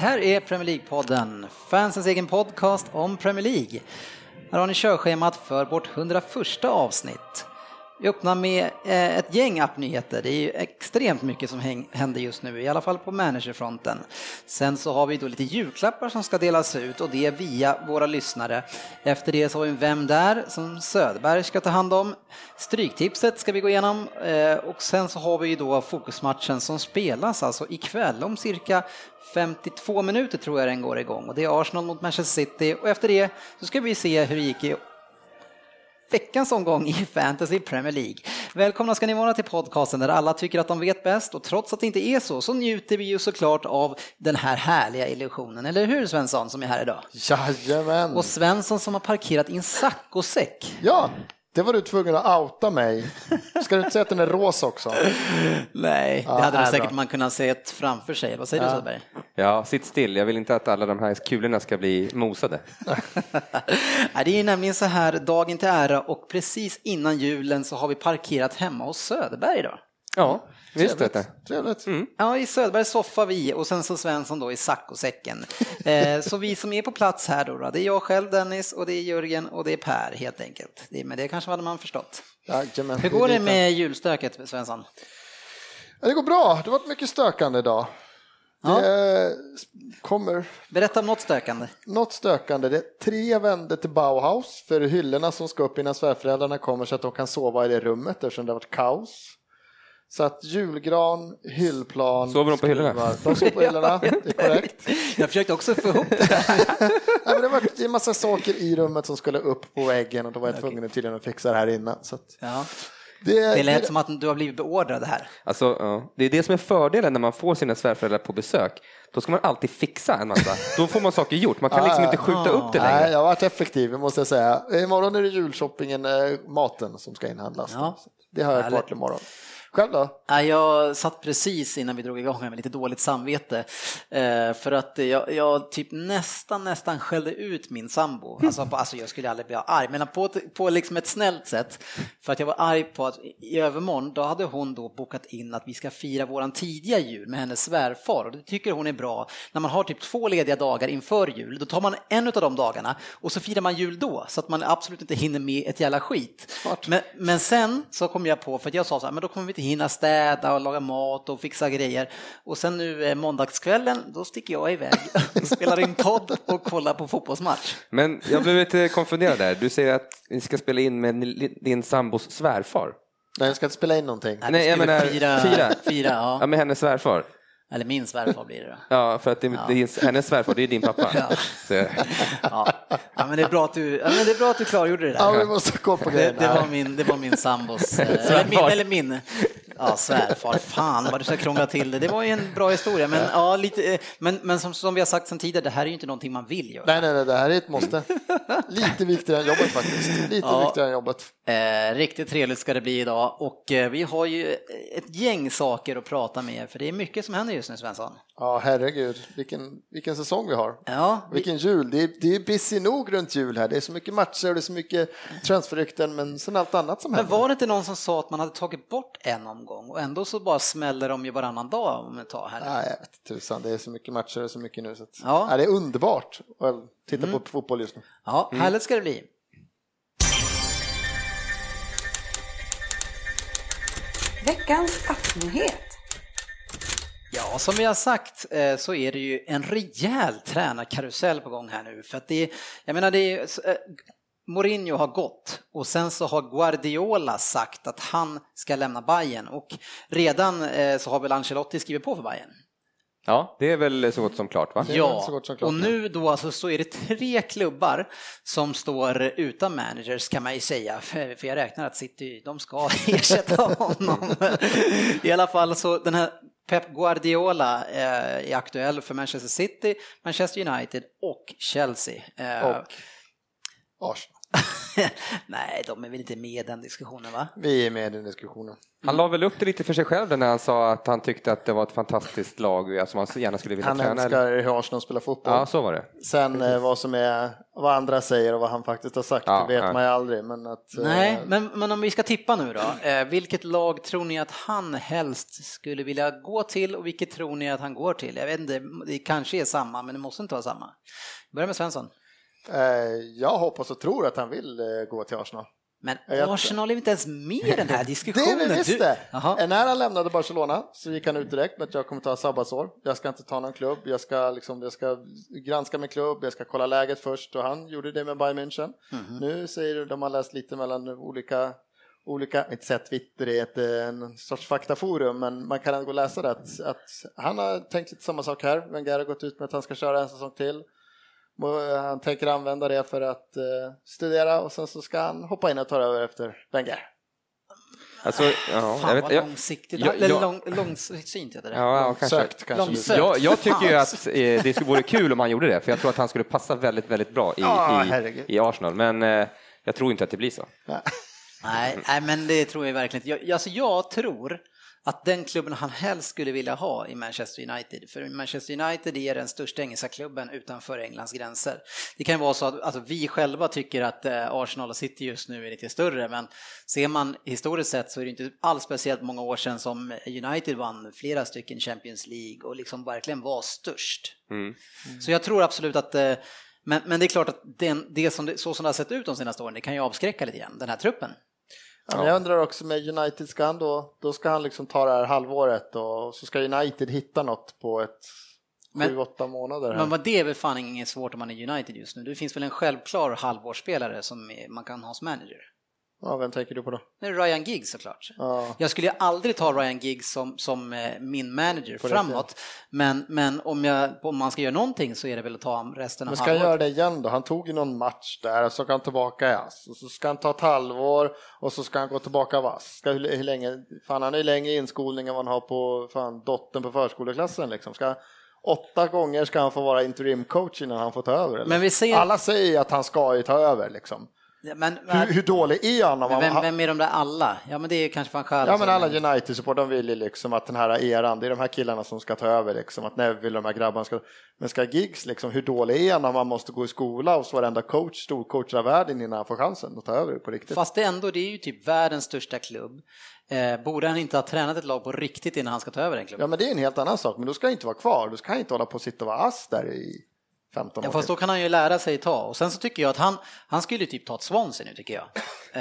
Det här är Premier League-podden, fansens egen podcast om Premier League. Här har ni körschemat för vårt 101 avsnitt. Vi öppnar med eh, ett gäng appnyheter. Det är ju extremt mycket som händer just nu, i alla fall på managerfronten. Sen så har vi då lite julklappar som ska delas ut och det via våra lyssnare. Efter det så har vi Vem där? som Söderberg ska ta hand om. Stryktipset ska vi gå igenom eh, och sen så har vi ju då fokusmatchen som spelas alltså ikväll om cirka 52 minuter tror jag den går igång och det är Arsenal mot Manchester City och efter det så ska vi se hur det gick i veckans omgång i Fantasy Premier League. Välkomna ska ni vara till podcasten där alla tycker att de vet bäst och trots att det inte är så så njuter vi ju såklart av den här härliga illusionen, eller hur Svensson som är här idag? Jajamän! Och Svensson som har parkerat i en saccosäck. Ja, det var du tvungen att outa mig. Ska du inte säga att den är rosa också? Nej, det hade ja, du säkert man kunnat se framför sig. Vad säger ja. du Söderberg? Ja, sitt still. Jag vill inte att alla de här kulorna ska bli mosade. det är nämligen så här, dagen till ära och precis innan julen så har vi parkerat hemma hos Söderberg idag. Ja, Visst det. Trevligt. Mm. Ja, i Söderbergs soffa vi och sen så Svensson då i saccosäcken. eh, så vi som är på plats här då, då, det är jag själv Dennis och det är Jörgen och det är Per helt enkelt. Det, men det kanske hade man förstått. Jajamän, Hur går det med julstöket Svensson? Ja, det går bra, det har varit mycket stökande idag. Det ja. kommer... Berätta om något stökande. Något stökande. Det är tre vänder till Bauhaus för hyllorna som ska upp innan svärföräldrarna kommer så att de kan sova i det rummet eftersom det har varit kaos. Så att julgran, hyllplan. Sover de på hyllorna? De sover på hyllorna, det är korrekt. Jag försökte också få ihop det. Nej, men det var en massa saker i rummet som skulle upp på väggen och då var jag tvungen okay. tydligen att fixa det här innan. Så att... ja. Det, det lät det, som att du har blivit beordrad här. Alltså, ja. Det är det som är fördelen när man får sina svärföräldrar på besök. Då ska man alltid fixa en massa. Då får man saker gjort. Man kan liksom inte skjuta upp det längre. Nej, jag har varit effektiv, måste jag säga. Imorgon är det julshoppingen, eh, maten som ska inhandlas. Ja. Det har jag kvar till imorgon. Själv då? Jag satt precis innan vi drog igång med lite dåligt samvete. Eh, för att jag, jag, typ nästan, nästan skällde ut min sambo. Alltså, alltså jag skulle aldrig bli arg, men på, på liksom ett snällt sätt. För att jag var arg på att i övermorgon, då hade hon då bokat in att vi ska fira våran tidiga jul med hennes svärfar. Och det tycker hon är bra. När man har typ två lediga dagar inför jul, då tar man en av de dagarna och så firar man jul då. Så att man absolut inte hinner med ett jävla skit. Men, men sen så kom jag på, för att jag sa så här, men då kommer vi inte hinna städa och laga mat och fixa grejer. Och sen nu eh, måndagskvällen, då sticker jag iväg och spelar in podd och kollar på fotbollsmatch. Men jag blev lite konfunderad där. Du säger att ni ska spela in med din sambos svärfar. Nej, jag ska inte spela in någonting. Nej, jag menar fira. fira. fira ja. ja, med hennes svärfar. Eller min svärfar blir det då. Ja, för att det, ja. det är hennes svärfar, det är din pappa. Ja. ja. ja. men det är bra att du, ja, men det är bra att du klargjorde det där. Ja, vi måste på det, det, var min, det var min sambos, eh, eller min, eller min Ja, svärfar. Fan vad du ska krångla till det. Det var ju en bra historia, men, ja, lite, eh, men, men som, som vi har sagt sedan tidigare, det här är ju inte någonting man vill göra. Nej, nej, nej, det här är ett måste. Lite viktigare än jobbet faktiskt. Lite ja, viktigare än jobbet. Eh, riktigt trevligt ska det bli idag och eh, vi har ju ett gäng saker att prata med er, för det är mycket som händer just nu, Svensson. Ja, herregud, vilken, vilken säsong vi har. Ja, vi... Vilken jul. Det är, det är busy nog runt jul här. Det är så mycket matcher och det är så mycket transferrykten, men sen allt annat som men händer. Men var det inte någon som sa att man hade tagit bort en omgång och ändå så bara smäller de ju varannan dag om ett tag här? Nej, jag vet tusan. Det är så mycket matcher och så mycket nu. Så att, ja. ja. det är underbart att titta mm. på fotboll just nu. Ja, mm. härligt ska det bli. Veckans appnyhet. Ja, som vi har sagt eh, så är det ju en rejäl tränarkarusell på gång här nu. För att det är, jag menar, det är, eh, Mourinho har gått och sen så har Guardiola sagt att han ska lämna Bayern och redan eh, så har väl Ancelotti skrivit på för Bayern. Ja, det är väl så gott som klart va? Ja, så gott som klart och nu då alltså så är det tre klubbar som står utan managers kan man ju säga, för för jag räknar att City, de ska ersätta honom. I alla fall så den här Pep Guardiola eh, är aktuell för Manchester City, Manchester United och Chelsea. Eh, Och Arsenal. Nej, de är väl inte med i den diskussionen va? Vi är med i den diskussionen. Han la väl upp det lite för sig själv när han sa att han tyckte att det var ett fantastiskt lag som han så gärna skulle vilja Han träna. eller? älskar hur Arsenal spelar fotboll. Ja, så var det. Sen eh, vad som är, vad andra säger och vad han faktiskt har sagt, Ja, det vet ja. man ju aldrig. Men att, eh, Nej, men, men om vi ska tippa nu då. Eh, vilket lag tror ni att han helst skulle vilja gå till och vilket tror ni att han går till? Jag vet inte, det kanske är samma, men det måste inte vara samma. Börja med Svensson. Eh, jag hoppas och tror att han vill eh, gå till Arsenal. Men Jag- Arsenal är inte ens med i den här Det diskussionen. är vi visst Du- det! Eh, När han lämnade Barcelona så gick han ut direkt med att jag kommer ta sabbatsår. Jag ska inte ta någon klubb, jag ska, liksom, jag ska granska min klubb, jag ska kolla läget först och han gjorde det med Bayern München. Mhm. Nu säger de har läst lite mellan olika olika, inte sett Twitter är ett, eh, en sorts faktaforum, men man kan ändå läsa det att, att han har tänkt lite samma sak här. Wenger har gått ut med att han ska köra en säsong till. Eh, Han tänker använda det för att eh, studera och sen så ska han hoppa in och ta över efter Wenger. Alltså, ja, Fan jag vet, vad långsiktigt, jag- eller jag- lång, långsynt heter det. ja, ja, kanske. Sökt kanske. Långsökt. Jag, jag tycker ju att eh, det skulle vore kul om han gjorde det, för jag tror att han skulle passa väldigt, väldigt bra i, Ja, i, i Arsenal. Men eh, jag tror inte att det blir så. Nej, nej, men det tror jag verkligen inte. Jag, alltså jag tror att den klubben han helst skulle vilja ha i Manchester United, för Manchester United är den största engelska klubben utanför Englands gränser. Det kan ju vara så att alltså, vi själva tycker att eh, Arsenal och City just nu är lite större, men ser man historiskt sett så är det inte alls speciellt många år sedan som United vann flera stycken Champions League och liksom verkligen var störst. Mm. Så jag tror absolut att eh, men, men det är klart att den, det som så som det har sett ut de senaste åren, det kan ju avskräcka lite grann, den här truppen. Ja, men jag undrar också med United, ska han då, då ska han liksom ta det här halvåret och så ska United hitta något på ett Men- sju, åtta månader. Här. Men det är väl fan inget svårt om man är United just nu. Det finns väl en självklar halvårsspelare som man kan ha som manager. Ja, vem tänker du på då? Är Ryan Giggs såklart. Ja. Jag skulle ju aldrig ta Ryan Giggs som, som eh, min manager På framåt. Men, men om, jag, om man ska göra någonting så är det väl att ta resten av Men ska han halvåret. göra det igen då? Han tog ju någon match där och så ska han tillbaka i ASS och så ska han ta ett halvår och så ska han gå tillbaka av ASS. Ska, hur, hur länge, fan han har ju längre inskolning än vad han har på fan, dottern på förskoleklassen liksom. Ska, åtta gånger ska han få vara interimcoach innan han får ta över. Eller? Men vi säger- Alla säger att han ska ju ta över liksom. Men, Hur, hur dålig är han? Om han vem, vem är de där alla? Ja men det är kanske van Gaal. Ja men alla som- United-support, de vill ju liksom att den här eran, det är de här killarna som ska ta över liksom, att Neville och de här grabbarna ska, men ska Giggs liksom, hur dålig är han när man måste gå i skola hos varenda coach, storcoach av världen innan han får chansen att ta över på riktigt? Fast det ändå, det är ju typ världens största klubb. Eh, borde han inte ha tränat ett lag på riktigt innan han ska ta över den klubben? Ja men det är en helt annan sak, men då ska han inte vara kvar, då ska han inte hålla på och sitta och vara ass där i 15 Ja, fast då kan han ju lära sig ta. Och sen så tycker jag att han, han skulle typ ta ett Swansea nu tycker jag.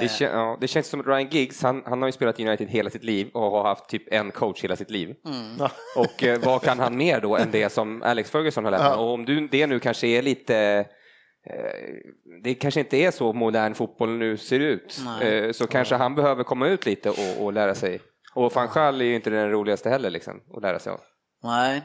Det, kän, ja, det känns som att Ryan Giggs, han, han har ju spelat i United hela sitt liv och har haft typ en coach hela sitt liv. Ja. Och eh, vad kan han mer då än det som Alex Ferguson har lärt honom? Och om du, det nu kanske är lite eh, det kanske inte är så modern fotboll nu ser ut, Nej. Eh, så kanske han behöver komma ut lite och, och lära sig. Och van Gaal är ju inte den roligaste heller liksom, att lära sig av. Nej,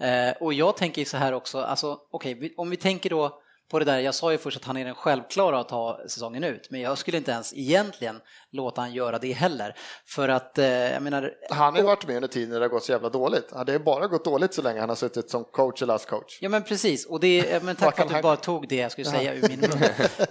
eh, och jag tänker så här också, alltså okej, vi- om vi tänker då på det där, jag sa ju först att han är den självklara att ta säsongen ut, men jag skulle inte ens egentligen låta han göra det heller. För att, eh, jag menar, Han har ju varit med under tiden när det har gått så jävla dåligt. Det har bara gått dåligt så länge han har suttit som coach eller coach. Ja men precis, och det, men tack för att du bara tog det jag skulle säga ur min mun.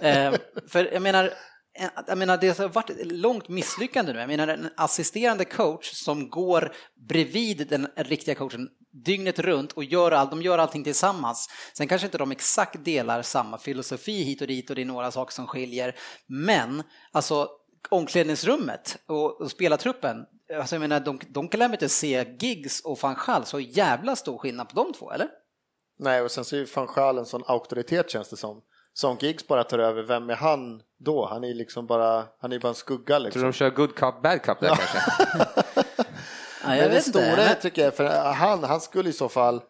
eh, för jag menar, Eh, jag menar, det har varit ett långt misslyckande nu. Jag menar en assisterande coach som går bredvid den riktiga coachen dygnet runt och gör all, de gör allting tillsammans. Sen kanske inte de exakt delar samma filosofi hit och dit och det är några saker som skiljer. Men alltså omklädningsrummet och, och spelartruppen, alltså jag menar de, de kan väl inte se Giggs och van Gaal så jävla stor skillnad på de två, eller? Nej, och sen så är ju van Gaal en sån auktoritet känns det som. Som Giggs bara tar över, vem är han då? Han är liksom bara, han är bara en skugga Tror du liksom. de kör good cup, bad cup där kanske? Ja, jag Men det stora inte. tycker jag, för han, han skulle i så fall,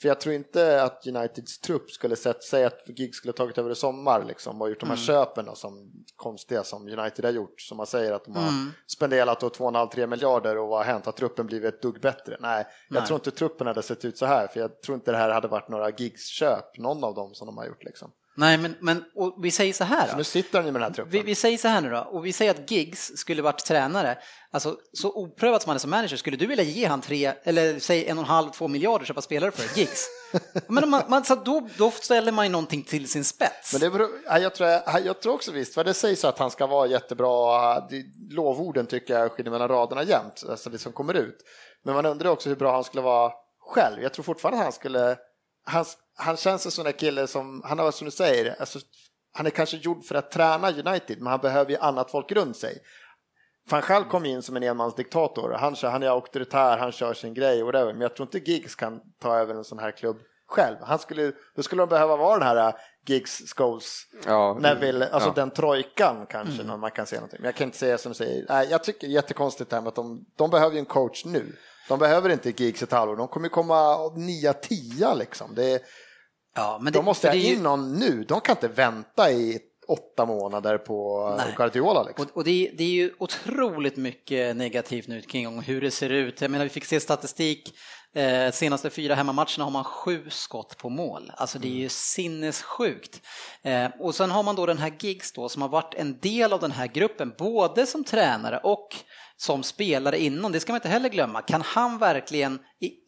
För jag tror inte att Uniteds trupp skulle sett sig att Giggs skulle tagit över i sommar liksom, och gjort de här mm. köpen då, som konstiga som United har gjort. Som man säger att de har mm. spenderat 2,5-3 miljarder och vad har hänt? Har truppen blivit ett dugg bättre? Nej, jag Nej. tror inte truppen hade sett ut så här. För jag tror inte det här hade varit några Giggs-köp, någon av dem som de har gjort. Liksom. Nej, men, men vi säger så här. Så nu sitter ju med den här truppen. Vi, vi, säger så här nu då, och vi säger att Giggs skulle varit tränare. Alltså så oprövat som han är som manager, skulle du vilja ge han tre, eller säg en och en halv, två miljarder köpa spelare för Giggs? men man, man, så då, då ställer man ju någonting till sin spets. Men det beror, jag, tror, jag tror också visst, för det sägs att han ska vara jättebra, lovorden tycker jag skiljer mellan raderna jämt, alltså det som kommer ut. Men man undrar också hur bra han skulle vara själv. Jag tror fortfarande han skulle, han, han känns en sån där kille som, han har som du säger, alltså, han är kanske gjord för att träna United, men han behöver ju annat folk runt sig. Van Gaal kom in som en enmansdiktator, han, han är auktoritär, han kör sin grej och whatever, men jag tror inte Giggs kan ta över en sån här klubb själv. Han skulle, då skulle de behöva vara den här äh, Giggs, Scholes, ja, Neville, alltså ja. den trojkan kanske, mm. man kan säga någonting. Men jag kan inte säga som du säger, nej, jag tycker det är jättekonstigt det här med att de, de behöver ju en coach nu. De behöver inte Giggs ett halvår, de kommer komma 9-10 liksom. Det, Ja, men det, de måste ha in någon nu, de kan inte vänta i åtta månader på Nej. Guardiola. Liksom. Och, och det, det, är ju otroligt mycket negativt nu kring hur det ser ut. Jag menar, vi fick se statistik, eh, senaste fyra hemmamatcherna har man sju skott på mål. Alltså det är ju mm. sinnessjukt. Eh, och sen har man då den här Giggs då som har varit en del av den här gruppen, både som tränare och som spelare innan, det ska man inte heller glömma. Kan han verkligen,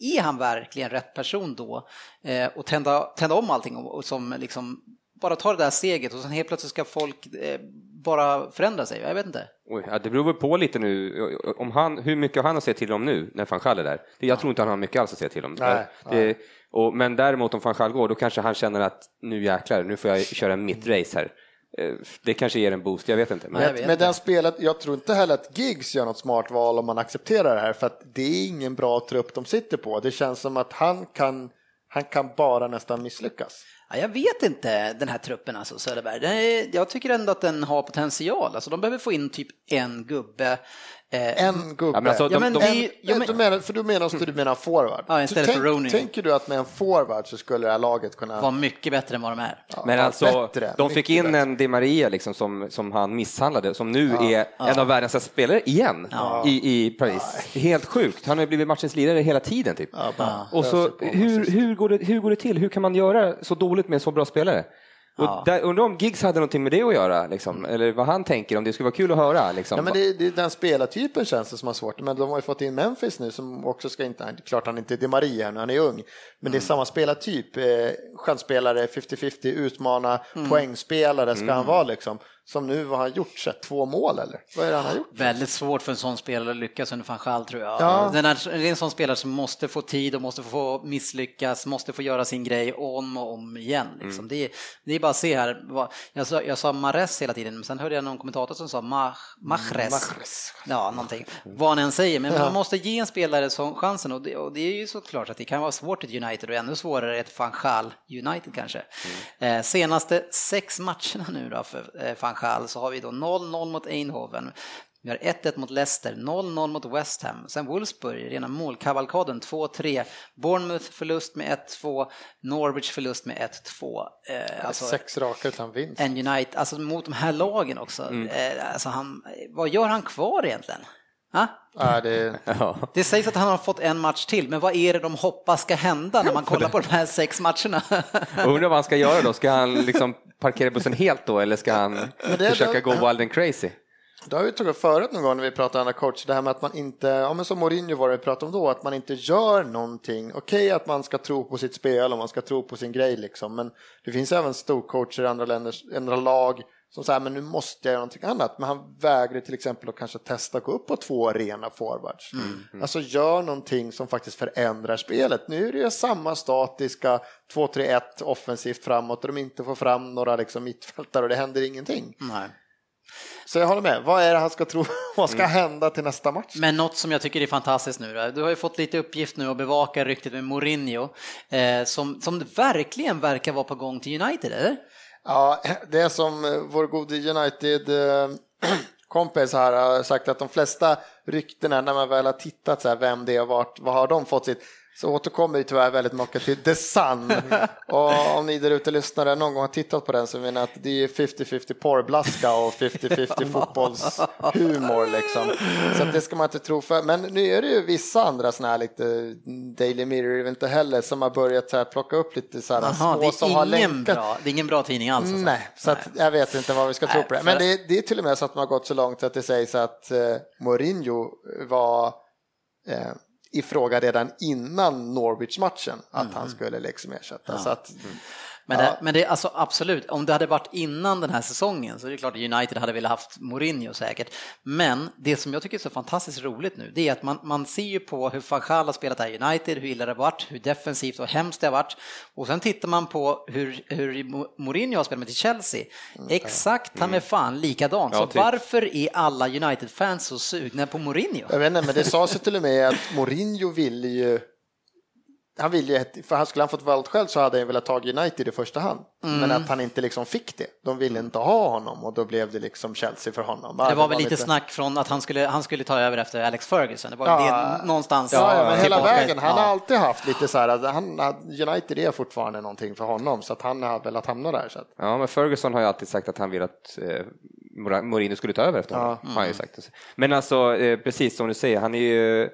är han verkligen rätt person då eh, och tända, tända om allting och, och som liksom bara ta det där steget och sen helt plötsligt ska folk eh, bara förändra sig? Jag vet inte. Oj, ja, det beror väl på lite nu om han, hur mycket har han att säga till om nu när van Schall är där. Jag ja. tror inte han har mycket alls att säga till om. Nej, det, nej. Och, men däremot om van Schall går, då kanske han känner att nu jäklar, nu får jag köra mitt race här. Eh, det kanske ger en boost, jag vet inte. Men med, med den spelet, jag tror inte heller att Giggs gör något smart val om man accepterar det här, för att det är ingen bra trupp de sitter på. Det känns som att han kan, han kan bara nästan misslyckas. Ja, jag vet inte den här truppen alltså, Söderberg. Jag tycker ändå att den har potential. Alltså, de behöver få in typ en gubbe Eh, en gubbe. Ja, alltså, de, ja, de, en, ja, men, du menar, för du menar, du menar forward? Ja, istället tänk, för Rooney. Tänker du att med en forward så skulle det här laget kunna... Vara mycket bättre än vad de är. Ja, men alltså, bättre, de fick in bättre. en Di Maria liksom, som, som han misshandlade, som nu är en av världens bästa spelare igen i, i Paris. Helt sjukt. Han har blivit matchens lirare hela tiden. Typ. Och så, hur, hur, går det, hur går det till? Hur kan man göra så dåligt med så bra spelare? Ja. där, undrar om Giggs hade någonting med det att göra, liksom. eller vad han tänker, om det skulle vara kul att höra. Liksom. Ja, men det, det, den spelartypen känns det som har svårt, men de har ju fått in Memphis nu som också ska inte, klart han inte är Di Maria nu, han är ung, men det är mm. samma spelartyp, eh, chansspelare, 50-50, utmana, mm. poängspelare ska mm. han vara liksom som nu, har han gjort? Så, två mål eller? Vad är det han har gjort? Väldigt svårt för en sån spelare att lyckas under van tror jag. Ja. Den är, det är en sån spelare som måste få tid och måste få misslyckas, måste få göra sin grej om och om igen. Liksom. Mm. Det, är, det är bara att se här, jag sa, jag sa Mares hela tiden, men sen hörde jag någon kommentator som sa Mach, Machres. Machres. Ja, någonting. Vad han än säger, men ja. man måste ge en spelare sån chansen och det, och det är ju såklart att det kan vara svårt i United och ännu svårare i ett van United kanske. Mm. Eh, senaste sex matcherna nu då för eh, van Schall så har vi då 0-0 mot Eindhoven. Vi har 1-1 mot Leicester, 0-0 mot West Ham. Sen Wolfsburg, rena målkavalkaden, 2-3. Bournemouth förlust med 1-2. Norwich förlust med 1-2. Eh, alltså, Sex raka utan vinst. En United, alltså mot de här lagen också. Mm. Eh, alltså han, vad gör han kvar egentligen? Ja, det... det sägs att han har fått en match till, men vad är det de hoppas ska hända när man kollar på de här sex matcherna? undrar vad han ska göra då? Ska han liksom parkera bussen helt då eller ska han försöka gå wild and crazy? Det har vi tagit upp förut någon gång när vi pratade andra coach, det här med att man inte, ja men som Mourinho var det vi pratade om då, att man inte gör någonting. Okej att man ska tro på sitt spel och man ska tro på sin grej liksom, men det finns även storcoacher i andra länder, andra lag som säger men nu måste jag göra någonting annat. Men han vägrar till exempel att kanske testa att gå upp på två rena forwards. Mm, mm. Alltså gör någonting som faktiskt förändrar spelet. Nu är det ju samma statiska 2-3-1 offensivt framåt och de inte får fram några liksom mittfältare och det händer ingenting. Nej. Så jag håller med. Vad är det han ska tro? Vad ska mm. hända till nästa match? Men något som jag tycker är fantastiskt nu. Du har ju fått lite uppgift nu att bevaka ryktet med Mourinho eh, som, som verkligen verkar vara på gång till United, eller? Ja, det är som eh, vår gode United-kompis eh, här har sagt att de flesta ryktena när man väl har tittat så här, vem det är och vart, vad har de fått sitt så återkommer vi tyvärr väldigt mycket till The Sun. Och om ni där ute lyssnare någon gång har tittat på den så menar att det är 50-50 porrblaska och 50-50 fotbollshumor liksom. Så det ska man inte tro för. Men nu är det ju vissa andra sådana här lite Daily Mirror inte heller som har börjat så här plocka upp lite så här Aha, små som har länkat. Bra, det är ingen bra tidning alls. Alltså. Nej, så Nej. jag vet inte vad vi ska Nej, tro på det. Men det, det, är till och med så att man har gått så långt att det sägs att eh, Mourinho var eh, i fråga redan innan Norwich-matchen att mm. han skulle liksom ersätta. Ja. Så att, mm. Men, det, men det alltså absolut, om det hade varit innan den här säsongen så är det klart att United hade velat haft Mourinho säkert. Men det som jag tycker är så fantastiskt roligt nu, det är att man, man ser ju på hur van Gaal har spelat här i United, hur illa det har varit, hur defensivt och hemskt det har varit. Och sen tittar man på hur, hur Mourinho har spelat med till Chelsea. Mm. Exakt, han är mm. fan likadan. Så typ. varför är alla United-fans så sugna på Mourinho? Jag vet inte, men det sa sig till och med att Mourinho ville ju han ville ju, för han skulle han fått valt själv så hade han velat ta United i första hand. Mm. Men att han inte liksom fick det. De ville inte ha honom och då blev det liksom Chelsea för honom. Det var, det var väl lite, lite snack från att han skulle, han skulle ta över efter Alex Ferguson. Det var ja, det någonstans. Ja, men hela vägen. Han ja. har alltid haft lite så här att han, United är fortfarande någonting för honom så att han har velat hamna där. Så att. Ja, men Ferguson har ju alltid sagt att han vill att eh, Mourinho skulle ta över efter honom. Ja. Mm. sagt. Men alltså, eh, precis som du säger, han är ju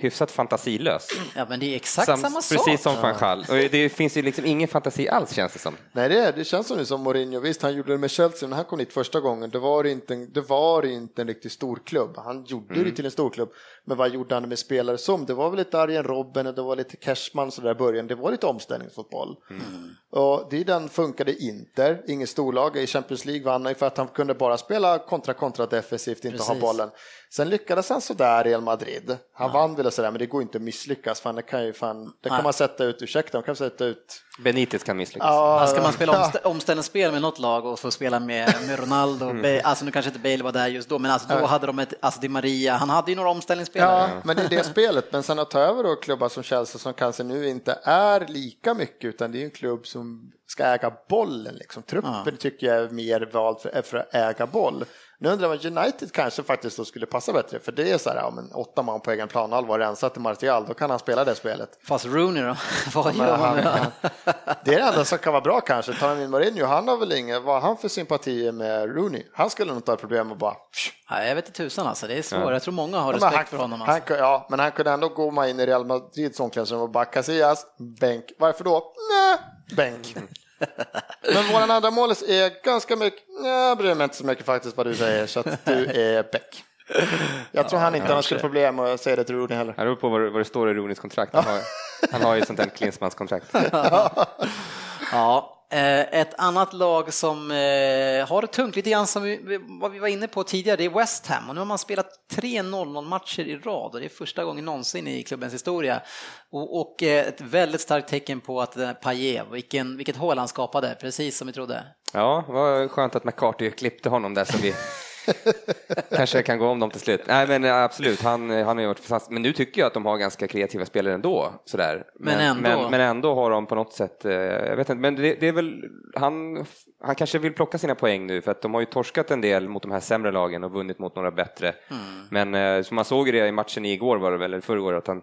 hyfsat fantasilös. Ja, men det är exakt Sam, samma sak. Precis som van Gaal. Och det finns ju liksom ingen fantasi alls känns det som. Nej, det, är, det känns som det som Mourinho. Visst, han gjorde det med Chelsea när han kom dit första gången. Det var inte, det var inte en riktigt stor klubb. Han gjorde mm. det till en stor klubb. Men vad gjorde han med spelare som? Det var väl lite Arjen Robben och det var lite Cashman så där i början. Det var lite omställningsfotboll. Mm. Och det den funkade Inter, inget storlag. I Champions League vann för att han kunde bara spela kontra kontra defensivt, inte Precis. ha bollen. Sen lyckades han sådär i Real Madrid. Han ja. vann väl och sådär, men det går inte att misslyckas. Fan, det kan, ju fan, det kan man sätta ut, ursäkta, man kan sätta ut Benitez kan misslyckas. Ja, ska man spela omst omställningsspel med något lag och få spela med, med Ronaldo, mm. alltså nu kanske inte Bale var där just då, men alltså då hade de ett, alltså Di Maria, han hade ju några omställningsspelare. Ja, men det är det spelet, men sen att ta över då klubbar som Chelsea som kanske nu inte är lika mycket, utan det är en klubb som ska äga bollen. Liksom. Truppen ja. tycker jag är mer vald för, för att äga boll. Nu undrar man United kanske faktiskt då skulle passa bättre, för det är så här, ja, men åtta man på egen planhalva rensat till Martial, då kan han spela det spelet. Fast Rooney då? Vad gör han? det är det enda som kan vara bra kanske. Tar in Mourinho, han har väl inga, vad har han för sympatier med Rooney? Han skulle nog inte ha problem att bara... Ja, jag vet inte tusan alltså, det är svårt. Ja. Jag tror många har respekt han, för honom. Alltså. Han, ja, men han kunde ändå gå in i Real Madrids omklädningsrum och bara Casillas, bänk. Varför då? Nej, bänk. Men våran andra målis är ganska mycket, jag bryr mig inte så mycket faktiskt vad du säger, så att du är Beck. Jag tror ja, han inte har något problem att säga det till Rooney heller. Det beror på vad, vad det står i Rooneys kontrakt. Han har, han har ju sånt där Klinsmans kontrakt. ja, Eh, ett annat lag som eh, har det tungt, lite grann som vi, vad vi var inne på tidigare, det är West Ham och nu har man spelat tre 0-0 matcher i rad och det är första gången någonsin i klubbens historia. Och, och eh, ett väldigt starkt tecken på att Paille, vilken, vilket hål han skapade, precis som vi trodde. Ja, det var skönt att McCarthy klippte honom där som vi Kanske kan gå om dem till slut. Nej men absolut, han, han har ju varit fantastisk. Men nu tycker jag att de har ganska kreativa spelare ändå. Sådär. Men, men, ändå. Men, men, ändå har de på något sätt, eh, jag vet inte, men det, det, är väl, han, han kanske vill plocka sina poäng nu för att de har ju torskat en del mot de här sämre lagen och vunnit mot några bättre. Mm. Men eh, som man såg det i matchen igår var det väl, eller förrgår, att han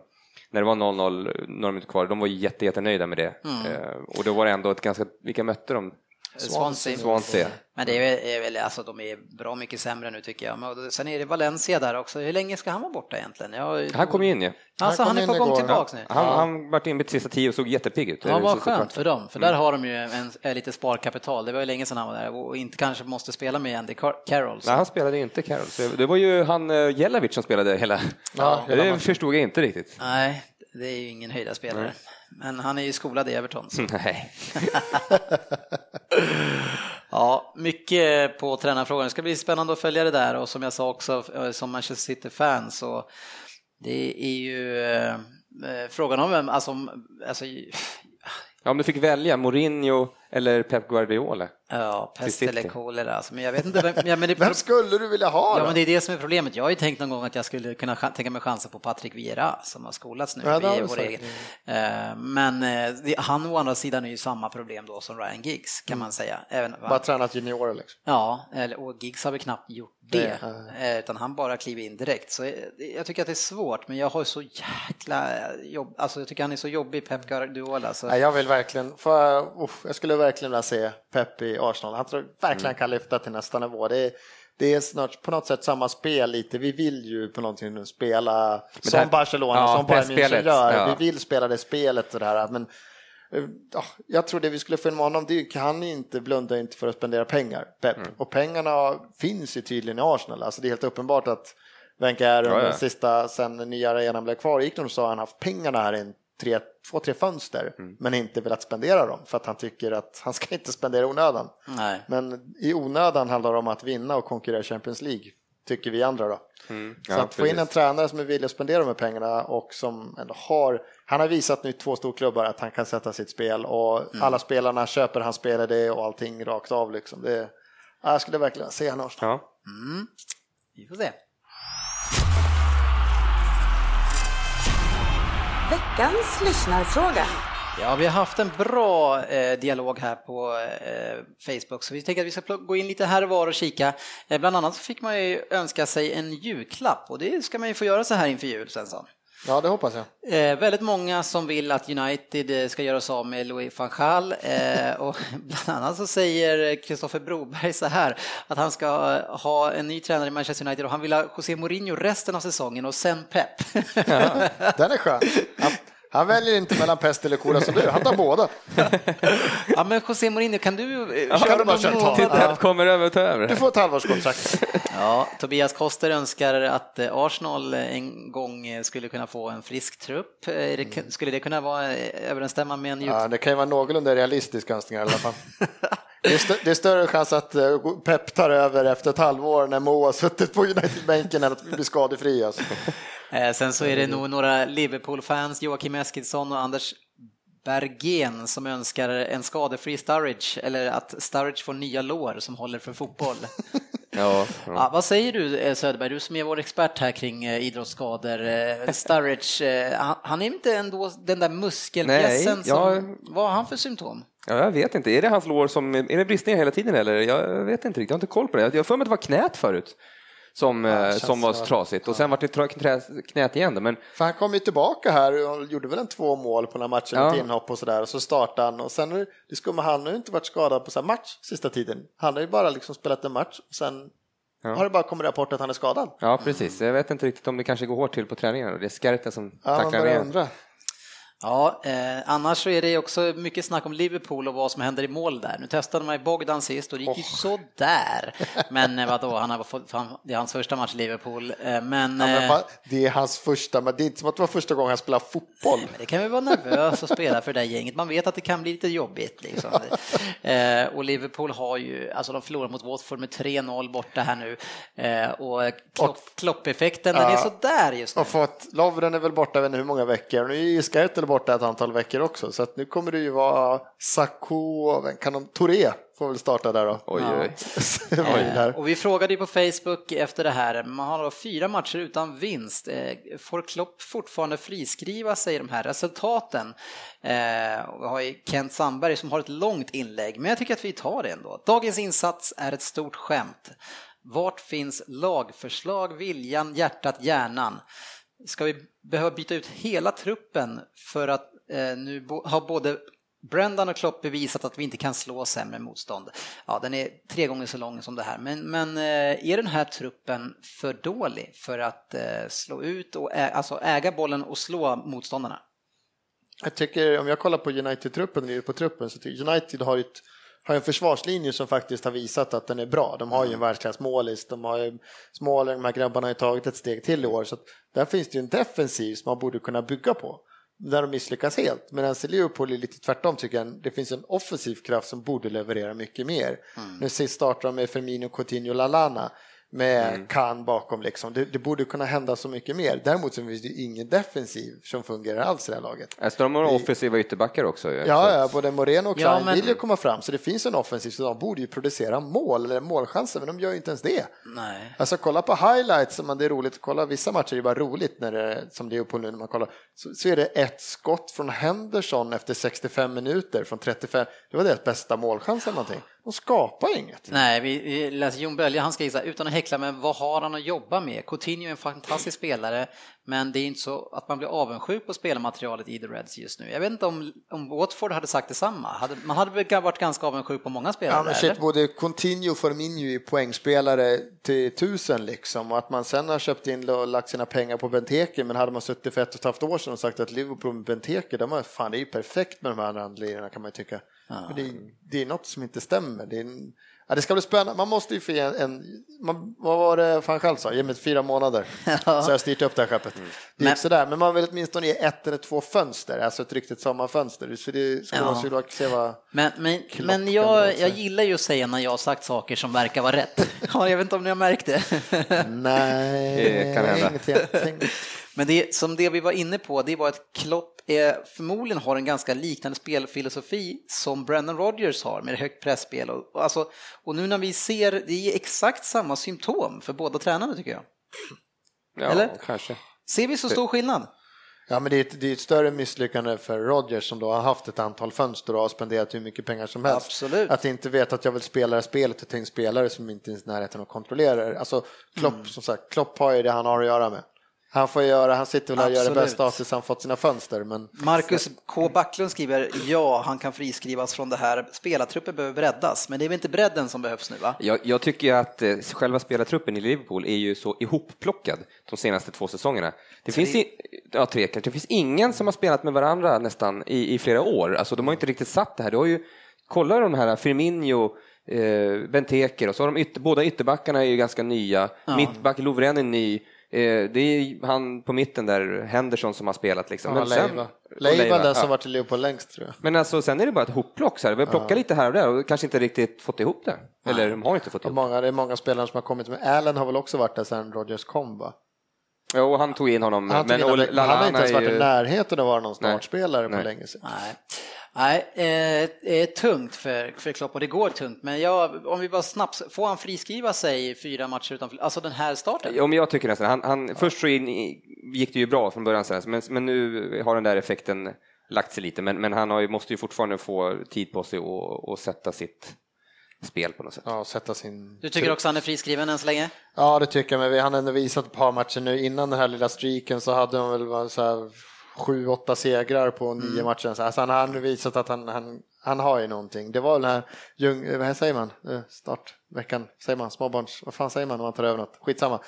när det var 0-0, några minuter kvar, de var jättenöjda med det. Mm. Eh, och då var det ändå ett ganska, vilka mötte de? Swansea. Swansea. Men det är väl, alltså de är bra mycket sämre nu tycker jag. Men sen är det Valencia där också. Hur länge ska han vara borta egentligen? Jag, han kom ju in ju. Ja. Alltså han, han är på gång tillbaks nu? Han, han vart inbytt sista tio och såg jättepigg ut. Ja, vad skönt för dem, för där mm. har de ju en, en, lite sparkapital. Det var ju länge sedan han var där och inte kanske måste spela med Andy Carroll. Nej, han spelade inte Carroll. Det var ju han uh, Jelavic som spelade hela. Ja, det förstod jag inte riktigt. Nej, det är ju ingen höjdarspelare. Nej. Men han är ju skolad i Everton. Så. Nej. ja, mycket på tränarfrågan. Det ska bli spännande att följa det där och som jag sa också eh, som Manchester City-fan så det är ju eh, eh frågan om vem, alltså, alltså Ja, om du fick välja Mourinho eller Pep Guardiola? Ja, pest eller kolera. Alltså, men jag vet inte vem, ja, men det, vem skulle du vilja ha då? Ja, men det är det som är problemet. Jag har ju tänkt någon gång att jag skulle kunna tänka mig chansen på Patrick Vieira som har skolats nu. Ja, vi vår egen. Mm. Men det, han å andra sidan är ju samma problem då som Ryan Giggs kan mm. man säga. Även, bara tränat juniorer liksom. Ja, och Giggs har väl knappt gjort det, det. utan han bara kliver in direkt. Så jag tycker att det är svårt, men jag har så jäkla jobb, alltså jag tycker han är så jobbig, Pep Guardiola. Så. Jag vill verkligen, för, uh, jag skulle verkligen vilja se Pep i Arsenal. Han tror verkligen mm. kan lyfta till nästa nivå. Det är, det är snart på något sätt samma spel lite. Vi vill ju på någonting nu spela som här, Barcelona, ja, som Bayern München gör. Ja. Vi vill spela det spelet och det här, men ja, jag tror det vi skulle få in honom, det kan inte blunda inte för att spendera pengar, Pep. Mm. Och pengarna finns ju tydligen i Arsenal, alltså det är helt uppenbart att Wenger under ja, ja. sista, sen nya arenan blev kvar, gick de så har han haft pengarna här i tre, två, tre fönster, mm. men inte velat spendera dem för att han tycker att han ska inte spendera i onödan. Nej. Men i onödan handlar det om att vinna och konkurrera i Champions League, tycker vi andra då. Mm. Ja, så att få in en tränare som är villig att spendera de här pengarna och som ändå har, han har visat nu två storklubbar att han kan sätta sitt spel och mm. alla spelarna köper hans spel det och allting rakt av liksom. Det, jag skulle verkligen se honom. Ja. Mm. Vi får se. Veckans lyssnarfråga. Ja, vi har haft en bra eh, dialog här på eh, Facebook så vi tänker att vi ska gå in lite här och var och kika. Eh, bland annat så fick man ju önska sig en julklapp och det ska man ju få göra så här inför jul, Svensson. Ja, det hoppas jag. Eh, väldigt många som vill att United eh, ska göra sig av med Louis van Gaal eh, och bland annat så säger Kristoffer Broberg så här att han ska ha en ny tränare i Manchester United och han vill ha José Mourinho resten av säsongen och sen Pep. Ja, den är skön. Han väljer inte mellan pest eller kolera som du, han tar båda. ja men José Mourinho, kan du ja, köra Till Pep kommer över och tar över. Du får ett halvårskontrakt. ja, Tobias Koster önskar att eh, Arsenal en gång eh, skulle kunna få en frisk trupp. Eh, skulle det kunna vara överensstämma med en Ja, det kan ju vara någorlunda realistisk önskning i alla fall. Det är, större, det är, större chans att eh, Pep tar över efter ett halvår när Mo har suttit på United-bänken än att bli skadefri. Alltså. Eh, sen så är det nog några Liverpool-fans, Joakim Eskilsson och Anders Bergen som önskar en skadefri Sturridge eller att Sturridge får nya lår som håller för fotboll. Ja, ja. ja, vad säger du eh, Söderberg, du som är vår expert här kring eh, idrottsskador. Sturridge, han är inte ändå den där muskelbjässen som, vad har han för symptom? Ja, jag vet inte, är det hans lår som, är det bristningar hela tiden eller? Jag vet inte riktigt, jag har inte koll på det. Jag har för mig att det var knät förut som, ja, eh, som var trasigt och sen var det knät igen. Men... För han kom ju tillbaka här och gjorde väl en två mål på den här matchen, ja. ett inhopp och sådär och så startade han och sen det skulle, han har ju inte varit skadad på så match sista tiden. Han har ju bara liksom spelat en match och sen Ja. Har det bara kommit rapport att han är skadad? Ja, precis. Jag vet inte riktigt om det kanske går hårt till på träningen. Det är Skerten som ja, tacklar ner. Ja, eh, annars så är det också mycket snack om Liverpool och vad som händer i mål där. Nu testade man ju Bogdan sist och det gick oh. ju sådär. Men eh, vadå, han har fått, det är hans första match i Liverpool. Eh, men, ja, men eh, det är hans första, men det är inte som att det var första gången han spelar fotboll. Det kan väl vara nervös att spela för det där gänget. Man vet att det kan bli lite jobbigt. Liksom. Eh, och Liverpool har ju, alltså de förlorar mot Watford med 3-0 borta här nu. Eh, och klopp, kloppeffekten, ja, den är sådär just nu. Och fått, Lovren är väl borta, vet hur många veckor. Nu är ju Skertel borta ett antal veckor också, så att nu kommer det ju vara Sacco, kan de, Touré får väl starta där då. Oj, oj. oj. och vi frågade ju på Facebook efter det här, man har då fyra matcher utan vinst. Eh, får Klopp fortfarande friskriva sig i de här resultaten? Eh, vi har ju Kent Sandberg som har ett långt inlägg, men jag tycker att vi tar det ändå. Dagens insats är ett stort skämt. Vart finns lagförslag, viljan, hjärtat, hjärnan? Ska vi behöva byta ut hela truppen för att eh, nu bo, har både Brendan och Klopp bevisat att vi inte kan slå sämre motstånd. Ja, den är tre gånger så lång som det här, men, men eh, är den här truppen för dålig för att eh, slå ut och ä, alltså äga bollen och slå motståndarna? Jag tycker, om jag kollar på United-truppen, på truppen, så tycker United har ett har en försvarslinje som faktiskt har visat att den är bra. De har ju en världsklassmålis, de har ju Småler, de här grabbarna har ju tagit ett steg till i år. Så där finns det ju en defensiv som man borde kunna bygga på. Där de misslyckas helt. Medan Liverpool är lite tvärtom tycker jag. Det finns en offensiv kraft som borde leverera mycket mer. Mm. Nu sist startar de med Firmino, Coutinho, Lalana. Med mm. Khan bakom. Liksom. Det, det, borde kunna hända så mycket mer. Däremot så finns det ingen defensiv som fungerar alls i det här laget. Alltså, de har det... offensiva ytterbackar också. Ja, ja, ja både Moreno och Klein ja, men... vill ju komma fram, så det finns en offensiv, så de borde ju producera mål eller målchanser, men de gör ju inte ens det. Nej. Alltså kolla på highlights, man det är roligt att kolla, vissa matcher är det bara roligt när det, som Leopold nu när man kollar, så, så är det ett skott från Henderson efter 65 minuter från 35, det var deras bästa målchans eller någonting. De skapar inget. Nej, vi, vi läser Jon Bölje, han skriver så här, utan att häckla, men vad har han att jobba med? Coutinho är en fantastisk spelare, men det är inte så att man blir avundsjuk på spelarmaterialet i The Reds just nu. Jag vet inte om, om Watford hade sagt detsamma. Hade, man hade varit ganska avundsjuk på många spelare. Ja, men shit, både Coutinho och Firmino är poängspelare till tusen liksom, och att man sen har köpt in och lagt sina pengar på Benteke, men hade man suttit för ett och ett halvt år sedan och sagt att Liverpool med Benteke, de är, fan, det är ju perfekt med de här andra lirarna kan man ju tycka. Ja. Det, det, är något som inte stämmer. Det, en, ja, det ska bli spännande. Man måste ju få en, en man, vad var det fan själv sa? Ge mig fyra månader ja. så har jag styrt upp det här skeppet. Mm. Det men, sådär, men man vill åtminstone ge ett eller två fönster, alltså ett riktigt sommarfönster. Så det ska ja. man se vad Men, men, men jag, jag gillar ju att säga när jag har sagt saker som verkar vara rätt. Ja, jag vet inte om ni har märkt det. Nej, det kan hända. Men det som det vi var inne på, det var att Klopp är, förmodligen har en ganska liknande spelfilosofi som Brendan Rodgers har med högt pressspel. Och, och, alltså, och nu när vi ser, det är exakt samma symptom för båda tränarna tycker jag. Ja, Eller? kanske. Ser vi så stor skillnad? Ja, men det är, ett, det är ett större misslyckande för Rodgers som då har haft ett antal fönster och har spenderat hur mycket pengar som helst. Absolut. Att inte veta att jag vill spela det spelet till en spelare som inte är i närheten att kontrollera det. Alltså, Klopp, mm. som sagt, Klopp har ju det han har att göra med. Han får göra, han sitter väl och gör det bästa av tills han fått sina fönster. Men... Marcus K Backlund skriver, ja, han kan friskrivas från det här. Spelartruppen behöver breddas, men det är väl inte bredden som behövs nu va? Jag, jag tycker att eh, själva spelartruppen i Liverpool är ju så ihopplockad de senaste två säsongerna. Det tre. finns, i, ja, tre, det finns ingen som har spelat med varandra nästan i, i flera år. Alltså de har inte riktigt satt det här. Du har ju, kolla de här Firmino, eh, Benteker och så har de ytter, båda ytterbackarna är ju ganska nya. Ja. Mittback Lovren är ny. Eh, det är han på mitten där, Henderson, som har spelat. Liksom. Ja, Leiva. Leiva den som ja. varit i Leopold längst tror jag. Men alltså, sen är det bara ett hopplock. Så här. Vi har plockat ja. lite här och där och kanske inte riktigt fått ihop det. Eller de har inte fått ihop många, det. är många spelare som har kommit med. Allen har väl också varit där sen Rogers kom va? Jo, han tog in honom. Han, men, in honom. han har inte ens varit i närheten av att vara någon startspelare på länge sedan. Nej. Nej, eh, tungt för, för Klopp och det går tungt. Men jag, om vi bara snabbt, får han friskriva sig i fyra matcher utan, alltså den här starten? Ja, men jag tycker nästan, han, han, ja. först så in, gick det ju bra från början, men, men nu har den där effekten lagt sig lite, men, men han har ju, måste ju fortfarande få tid på sig att sätta sitt spel på något sätt. Ja, sätta sin... Du tycker också han är friskriven än så länge? Ja, det tycker jag, men han har ändå visat ett par matcher nu. Innan den här lilla streaken så hade han väl så här sju, åtta segrar på nio mm. matcher. Alltså han har nu visat att han, han, han har ju någonting. Det var väl den här, jung, vad säger man, eh, startveckan, säger man, småbarns, vad fan säger man om man tar över något? Skitsamma.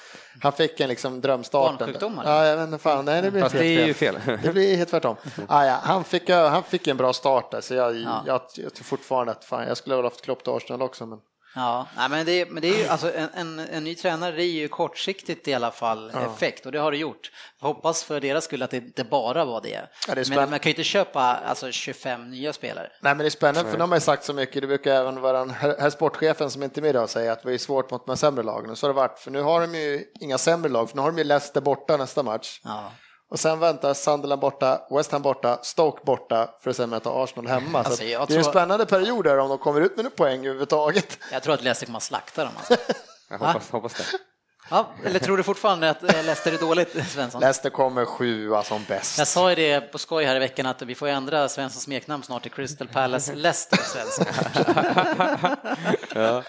Han fick en liksom drömstarten. Barnsjukdomar? Ja, inte fan, nej det blir Fast helt det är ju fel. Det blir helt tvärtom. Ah, ja, han, fick, han fick en bra start där, så jag, ja. jag, jag tror fortfarande att fan, jag skulle ha haft Klopp till Arsenal också. Men... Ja, nej, men, det, men det är ju alltså en, en, en ny tränare det är ju kortsiktigt i alla fall ja. effekt och det har det gjort. Jag hoppas för deras skull att det inte bara var det. Ja, det men man kan ju inte köpa alltså, 25 nya spelare. Nej, men det är spännande för de har ju sagt så mycket. Det brukar även vara den här sportchefen som inte är med idag säga att det är svårt mot de sämre lagen. Så har det varit, för nu har de ju inga sämre lag, för nu har de ju Leicester borta nästa match. Ja. Och sen väntar Sunderland borta, West Ham borta, Stoke borta för att sen möta Arsenal hemma. Alltså, det är tror... en spännande period där om de kommer ut med några poäng överhuvudtaget. Jag tror att Leicester kommer att slakta dem. Alltså. Jag hoppas, hoppas det. Ja, eller tror du fortfarande att eh, Leicester är dåligt, Svensson? Leicester kommer sjua som bäst. Jag sa ju det på skoj här i veckan att vi får ändra Svenssons smeknamn snart till Crystal Palace Leicester, Svensson. ja.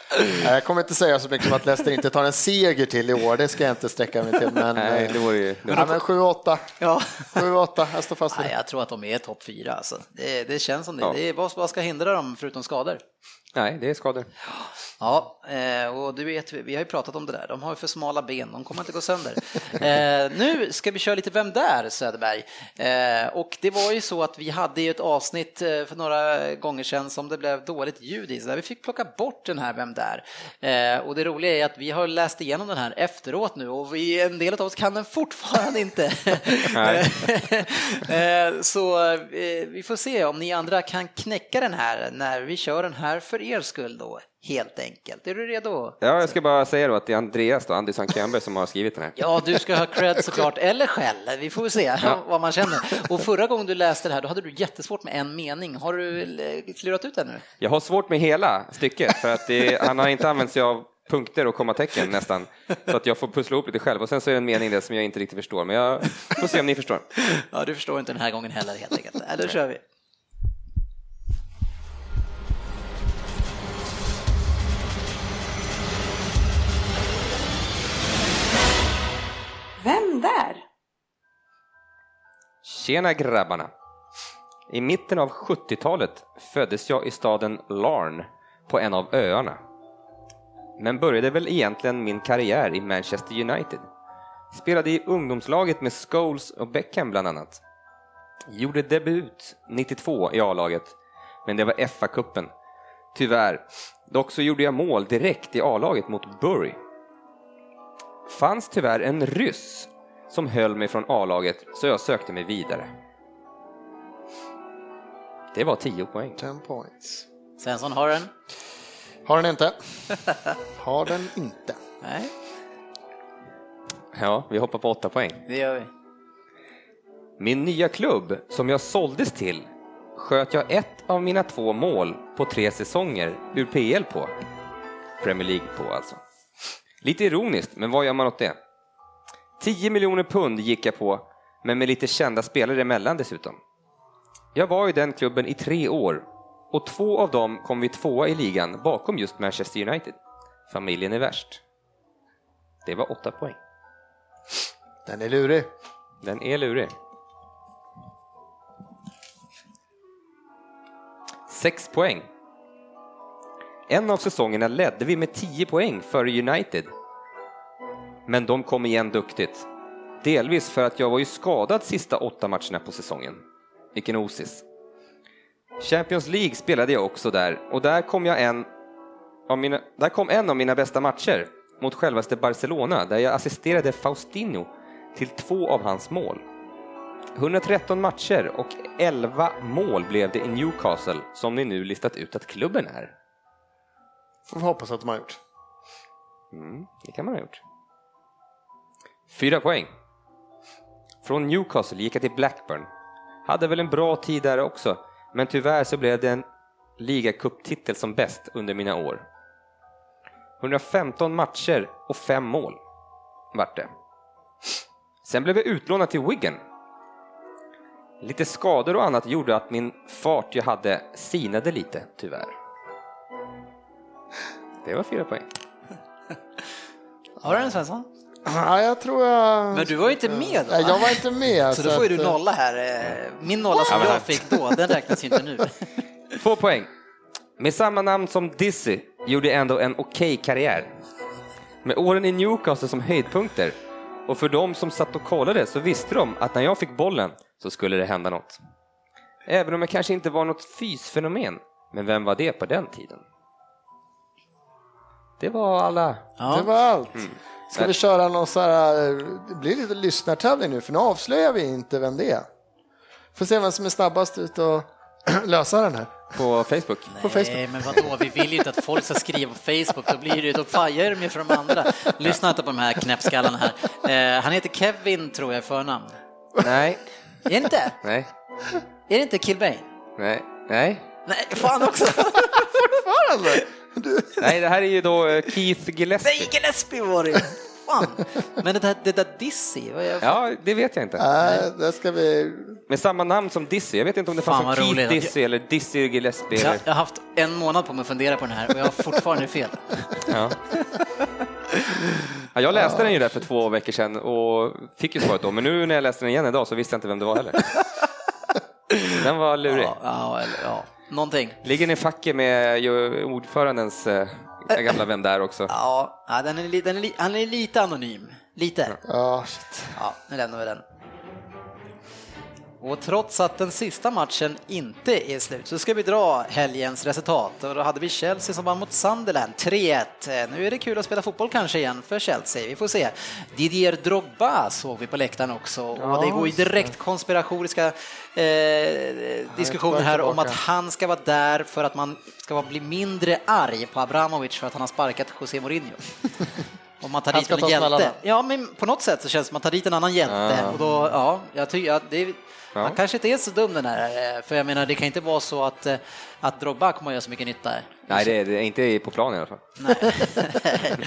Jag kommer inte säga så mycket som att Leicester inte tar en seger till i år, det ska jag inte sträcka mig till. Men, Nej, det vore ju... Ja, men 7-8. Ja. 7-8, jag står fast vid det. Jag tror att de är topp fyra. Alltså. Det, det känns som det. Ja. det är, vad, vad ska hindra dem förutom skador? Nej, det är skador. Ja, eh, och du vet, vi har ju pratat om det där. De har ju för smala ben, de kommer inte gå sönder. Eh, nu ska vi köra lite Vem där? Söderberg. Eh, och det var ju så att vi hade ju ett avsnitt för några gånger sedan som det blev dåligt ljud i, så där vi fick plocka bort den här Vem där? Och det roliga är att vi har läst igenom den här efteråt nu och vi, en del av oss kan den fortfarande inte. så vi får se om ni andra kan knäcka den här när vi kör den här här för er skull då, helt enkelt. Är du redo? Ja, jag ska bara säga då att det är Andreas då, Andersson Kjernberg som har skrivit den här. Ja, du ska ha cred såklart, eller skäll. Vi får se ja. vad man känner. Och förra gången du läste det här, då hade du jättesvårt med en mening. Har du eh, klurat ut det nu? Jag har svårt med hela stycket, för att det, han har inte använt sig av punkter och kommatecken nästan. Så att jag får pussla ihop lite själv och sen så är det en mening där som jag inte riktigt förstår. Men jag får se om ni förstår. Ja, du förstår inte den här gången heller helt enkelt. Eller kör vi. Vem där? Tjena grabbarna! I mitten av 70-talet föddes jag i staden Larn på en av öarna. Men började väl egentligen min karriär i Manchester United. Spelade i ungdomslaget med Scholes och Beckham bland annat. Gjorde debut 92 i A-laget, men det var FA-cupen. Tyvärr. Dock så gjorde jag mål direkt i A-laget mot Bury. Fanns tyvärr en ryss som höll mig från A-laget så jag sökte mig vidare. Det var 10 poäng. 10 points. Svensson har den. Har den inte. Har den inte. Nej, Ja, vi hoppar på 8 poäng. det gör vi. Min nya klubb som jag såldes till sköt jag ett av mina två mål på tre säsonger ur PL på. Premier League på alltså. Lite ironiskt, men vad gör man åt det? 10 miljoner pund gick jag på, men med lite kända spelare emellan dessutom. Jag var i den klubben i tre år och två av dem kom vi tvåa i ligan bakom just Manchester United. Familjen är värst. Det var åtta poäng. Den är lurig. Den är lurig. Sex poäng. En av säsongerna ledde vi med 10 poäng före United. Men de kom igen duktigt. Delvis för att jag var ju skadad sista åtta matcherna på säsongen. Vilken osis. Champions League spelade jag också där och där kom, jag en av mina, där kom en av mina bästa matcher mot självaste Barcelona där jag assisterade Faustino till två av hans mål. 113 matcher och 11 mål blev det i Newcastle som ni nu listat ut att klubben är. Får vi hoppas att de har gjort. Mm, det kan man ha gjort. Fyra poäng. Från Newcastle gick jag till Blackburn. Hade väl en bra tid där också, men tyvärr så blev det en ligacuptitel som bäst under mina år. 115 matcher och fem mål vart det. Sen blev jag utlånad till Wigan. Lite skador och annat gjorde att min fart jag hade sinade lite, tyvärr. Det var fyra poäng. Har du den Svensson? Ja, jag tror jag... Men du var ju inte med då. Jag var inte med. Så då får ju att, du eh, nolla här. Eh, Min nolla som jag fick då, den räknas ju inte nu. Två poäng. Med samma namn som Dizzy gjorde ändå en okej karriär. Med åren i Newcastle som höjdpunkter och för de som satt och kollade så visste de att när jag fick bollen så skulle det hända något. Även om jag kanske inte var något fysfenomen, men vem var det på den tiden? Det var alla. Det Ja. var allt. Mm. Ska vi köra någon så här, det blir lite lyssnartävling nu för nu avslöjar vi inte vem det är. Får se vem som är snabbast ut och lösa den här. På Facebook. På Facebook. Nej, men vadå, vi vill ju inte att folk ska skriva på Facebook, då blir det, då fajar de ju för de andra. Lyssna inte på de här knäppskallarna här. Eh, han heter Kevin, tror jag, förnamn. Nej, Är det inte? nej, Är det inte Kilbane? nej, nej. Nej, fan också! Fortfarande? Nej, det här är ju då eh, Keith Gillespie. Nej, Gillespie var det. Fan. Men det där, det där Dizzy. Ja, det vet jag inte. Nej, det ska vi... Med samma namn som Dizzy. Jag vet inte om det Fan, fanns en Keith. Dizzy eller Dizzy Gillespie. Jag, Eller... jag har haft en månad på mig att fundera på den här och jag har fortfarande fel. Ja. Ja, jag läste den ju där för två veckor sedan och fick ju svaret då, men nu när jag läste den igen idag så visste jag inte vem det var heller. Den var lurig. Ja, ja, eller, ja. Någonting. Ligger den i facket med ju ordförandens eh, gamla vän där också? Ja, den är, den är, han är lite anonym. Lite. Ja, shit. Ja, nu lämnar vi den. Och trots att den sista matchen inte är slut så ska vi dra helgens resultat. Och då hade vi Chelsea som vann mot Sunderland 3-1. Nu är det kul att spela fotboll kanske igen för Chelsea, vi får se. Didier Drogba såg vi på läktaren också och det går ju direkt konspiratoriska eh, diskussioner här om att han ska vara där för att man ska bli mindre arg på Abramovic för att han har sparkat José Mourinho. Om man tar dit en hjälte. Ja, men på något sätt så känns det som att man tar dit en annan hjälte. Ja. Och då, ja, jag tycker att det ja. han kanske inte är så dum den här, eh, för jag menar det kan inte vara så att, eh, att Drogba kommer att göra så mycket nytta. Nej, det är, det är inte på planen i alla fall.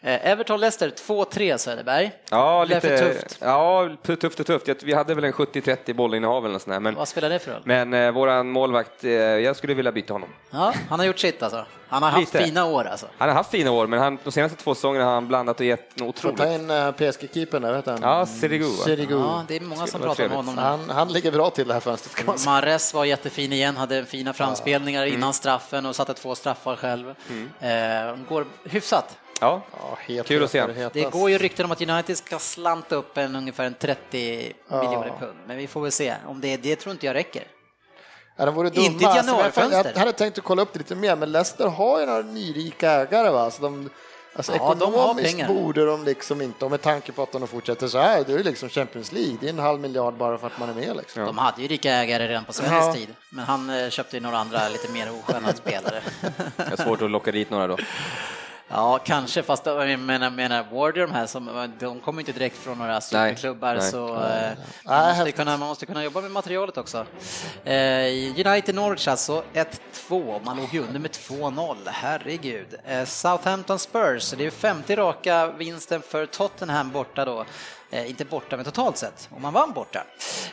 Eh, Everton-Leicester 2-3 Söderberg. Ja, lite tufft. Ja, tufft och tufft. Vi hade väl en 70-30 bollinnehav eller sånt men Vad spelar det för roll? Men eh, våran målvakt, eh, jag skulle vilja byta honom. Ja, han har gjort sitt alltså. Han har haft lite. fina år alltså. Han har haft fina år, men han, de senaste två säsongerna har han blandat och gett något otroligt. Får ta in uh, PSG-keepern där, vet han? Ja, Sirigu. Sirigu. Ja, det är många som pratar om honom. Han, han ligger bra till det här fönstret. Mares var jättefin igen, hade fina framspelningar ja. innan mm. straffen och satte två straffar själv. Mm. Eh, går hyfsat. Ja, ja kul att se. Det går ju rykten om att United ska slanta upp en ungefär en 30 ja. miljoner pund, men vi får väl se. Om det, det tror inte jag räcker. Ja, de vore dumma. Inte ett alltså, januarifönster. Jag hade tänkt att kolla upp det lite mer, men Leicester har ju några nyrika ägare. Va? Så de, alltså, ja, ekonomiskt de borde de liksom inte, och med tanke på att de fortsätter så här, det är liksom Champions League, det är en halv miljard bara för att man är med. Liksom. De hade ju rika ägare redan på Sveriges ja. tid, men han eh, köpte ju några andra lite mer osköna spelare. Det är svårt att locka dit några då. Ja, kanske, fast jag menar, menar Warrior, de här, som, de kommer inte direkt från några superklubbar, så nej. Eh, man, måste kunna, man måste kunna jobba med materialet också. Eh, United Norwich alltså, 1-2, man låg ju under med 2-0, herregud. Eh, Southampton Spurs, det är 50 raka vinsten för Tottenham borta då. Eh, inte borta, men totalt sett, om man vann borta.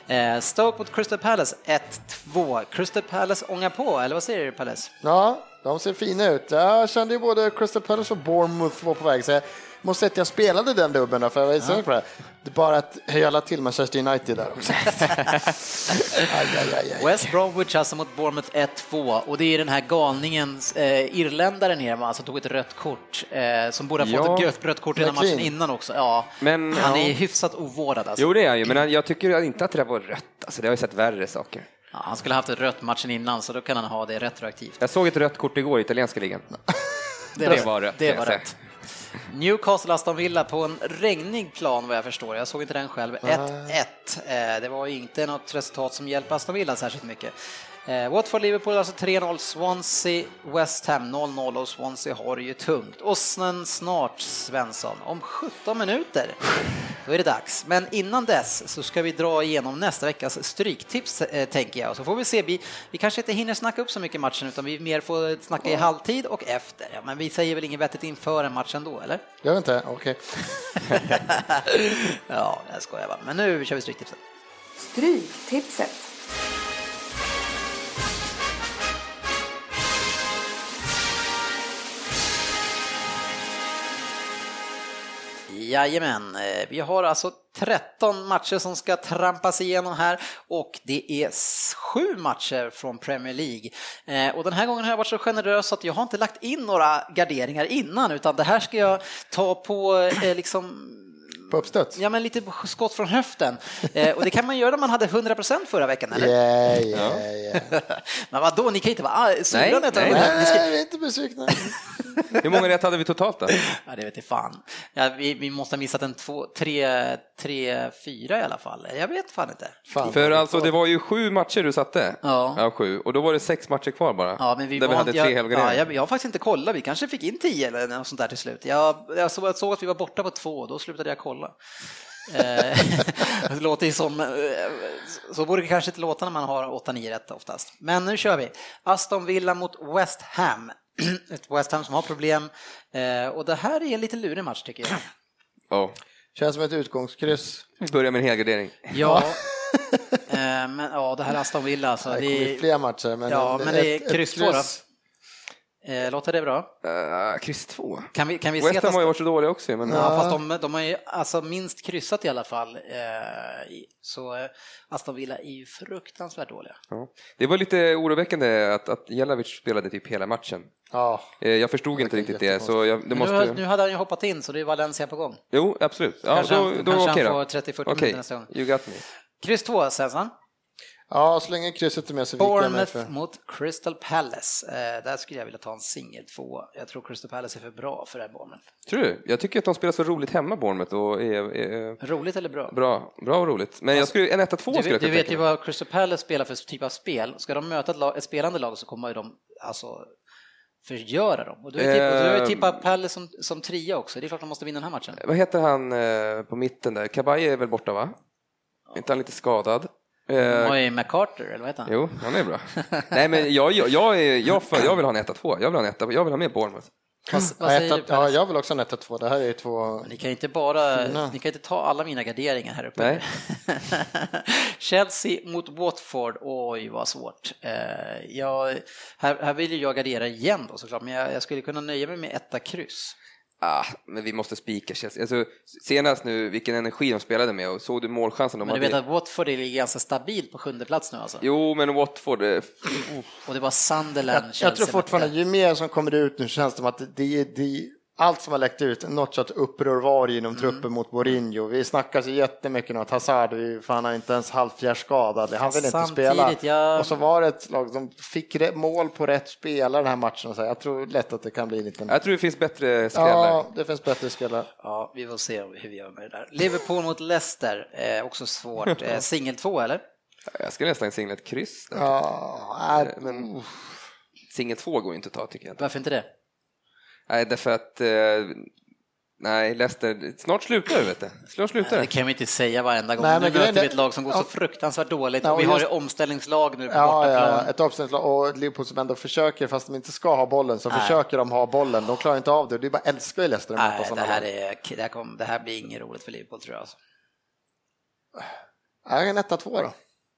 Eh, Stoke mot Crystal Palace 1-2. Crystal Palace ångar på, eller vad säger du Palace? Ja, de ser fina ut. Jag kände ju både Crystal Palace och Bournemouth var på väg, så jag måste säga att jag spelade den dubben, för jag var ja. på det. Det är bara att höja alla till Manchester United där också. aj, aj, aj, West Bromwich alltså mot Bournemouth 1-2 och det är den här galningen, eh, irländaren här, alltså tog ett rött kort, eh, som borde ha fått ja. ett rött kort redan matchen innan också. Ja, men, han är hyfsat ovårdad. Alltså. Jo, det är han ju, men jag tycker inte att det där var rött. Alltså, det har ju sett värre saker. Ja, han skulle haft ett rött matchen innan, så då kan han ha det retroaktivt. Jag såg ett rött kort igår i italienska ligan. det, det var rött. Det var rätt. Newcastle Aston Villa på en regnig plan vad jag förstår. Jag såg inte den själv. 1-1. Eh, det var inte något resultat som hjälper Aston Villa särskilt mycket. Eh, Watford Liverpool alltså 3-0, Swansea West Ham 0-0 och Swansea har ju tungt. Och sen snart Svensson, om 17 minuter, då är det dags. Men innan dess så ska vi dra igenom nästa veckas stryktips eh, tänker jag. Så får vi se, vi, vi kanske inte hinner snacka upp så mycket matchen utan vi mer får snacka i halvtid och efter. Ja, men vi säger väl inget vettigt inför en match ändå, eller? Gör inte? Okej. Okay. ja, jag skojar bara. Men nu kör vi stryktipset. Stryktipset. Jajamän, eh, vi har alltså 13 matcher som ska trampas igenom här och det är sju matcher från Premier League. Eh, och den här gången har jag varit så generös att jag har inte lagt in några garderingar innan utan det här ska jag ta på eh, liksom på uppstuds? Ja, men lite skott från höften. Eh, och det kan man göra när man hade 100 procent förra veckan, eller? Yeah, yeah, yeah. men vadå, ni kan inte vara sura nej, nej, nej, ska... vi är inte besvikna. Hur många rätt hade vi totalt då? Ja, det vet jag fan. Ja, vi, vi måste ha missat en två, tre, tre, fyra i alla fall. Jag vet fan inte. Fan, För alltså, det var ju sju matcher du satte. Ja. ja. sju. Och då var det sex matcher kvar bara. Ja, men vi där vi hade tre helgarderingar. Ja, jag, jag har faktiskt inte kollat. Vi kanske fick in tio eller något sånt där till slut. Jag, jag, såg, jag såg att vi var borta på två, då slutade jag kolla. Eh, det låter som, eh, så borde det kanske inte låta när man har 8-9 rätt oftast. Men nu kör vi. Aston Villa mot West Ham. Ett West Ham som har problem. Eh, och det här är en lite lurig match tycker jag. Oh. Känns som ett utgångskryss. Vi börjar med en helgardering. Ja. men ja, det här är Aston Villa. Alltså, det kommer fler matcher. Men ja, men det är kryss två då. Eh, låter det bra? Uh, kryss 2. Kan vi, kan vi West Ham har ju varit så dåliga också. Men... Ja, fast de, de har ju alltså minst kryssat i alla fall. Eh, så eh, Aston Villa är ju fruktansvärt dåliga. Ja. Det var lite oroväckande att, att Jelavic spelade typ hela matchen. Ja. Eh, jag förstod inte riktigt det. Så jag, det måste... nu, nu hade han ju hoppat in så det är Valencia på gång. Jo, absolut. Ja, kanske då, han, då, kanske okay, han får 30-40 okay. minuter nästa gång. You got me. Kryss 2, Svensson. Ja, så länge krysset är med så viker jag mig för... mot Crystal Palace. Eh, där skulle jag vilja ta en singel två. Jag tror Crystal Palace är för bra för det här Bournemouth. Tror du? Jag tycker att de spelar så roligt hemma, Bournemouth, och är, är Roligt eller bra? bra, bra och roligt. Men jag skulle, en 1-2 Du, skulle vet- jag du kunna vet tänka ju vad Crystal Palace spelar för typ av spel. Ska de möta ett, lag, ett spelande lag så kommer ju de alltså förgöra dem. Och du har ju tippat, du tippat Palace som, som trea också. Det är klart de måste vinna den här matchen. Vad heter han eh, på mitten där? Kabay är väl borta, va? Är inte han lite skadad? Eh, Oj, McCarter, eller vad heter han? Jo, han är bra. Nej, men jag, jag, jag, är, jag, för, jag vill ha en 1-2. Jag vill ha en 1 Jag vill ha med Bournemouth. Vad, vad Ja, säger du? ja, jag vill också ha en 1-2. Det här är ju två... Ni kan inte bara, Fina. ni kan inte ta alla mina garderingar här uppe. Nej. Chelsea mot Watford, oj vad svårt. Eh, jag, här, här vill ju jag gardera igen då såklart, men jag, jag skulle kunna nöja mig med etta kryss. Ah, men vi måste spika Chelsea. Alltså, senast nu, vilken energi de spelade med och såg du målchansen de Men du hade? vet att Watford är ganska stabilt på sjunde plats nu alltså. Jo, men Watford, eh, Och det var Sunderland, Jag, jag tror fortfarande, ju mer som kommer ut nu känns det som att det är det, allt som har läckt ut, något sorts uppror var inom truppen mot Mourinho. Vi snackar så jättemycket om att Hazard, vi- för han är inte ens halvfjärsskadad, han vill inte spela. jag- Och så var det ett lag som fick mål på rätt spelare den här matchen. Och så. Jag tror lätt att det kan bli en liten... jag tror det finns bättre skrällar. Ja, det finns bättre spelare. Ja, vi får se hur vi gör med det där. Liverpool mot Leicester, eh, också svårt. Eh, Singel två eller? Jag skulle nästan singla ett kryss. där. Ja, äh, Men singel 2 går inte att ta tycker jag. Varför inte det? Nej, därför att eh, Nej, Leicester, snart slutar det vet du. Snart slutar Det det. kan vi inte säga varenda gång. Nej, nu men möter grejen vi är- ett lag som går så Ja. fruktansvärt dåligt och vi och har just- ju omställningslag nu på Ja, bortaplan. ja, ett omställningslag och Liverpool som ändå försöker, fast de inte ska ha bollen, så Nej. försöker de ha bollen. De klarar inte av det. Det är bara älskar ju Leicester Nej, det här, lag. är, det, här kom, det här blir inget roligt för Liverpool tror jag. Alltså. Nej, en 1-2 då.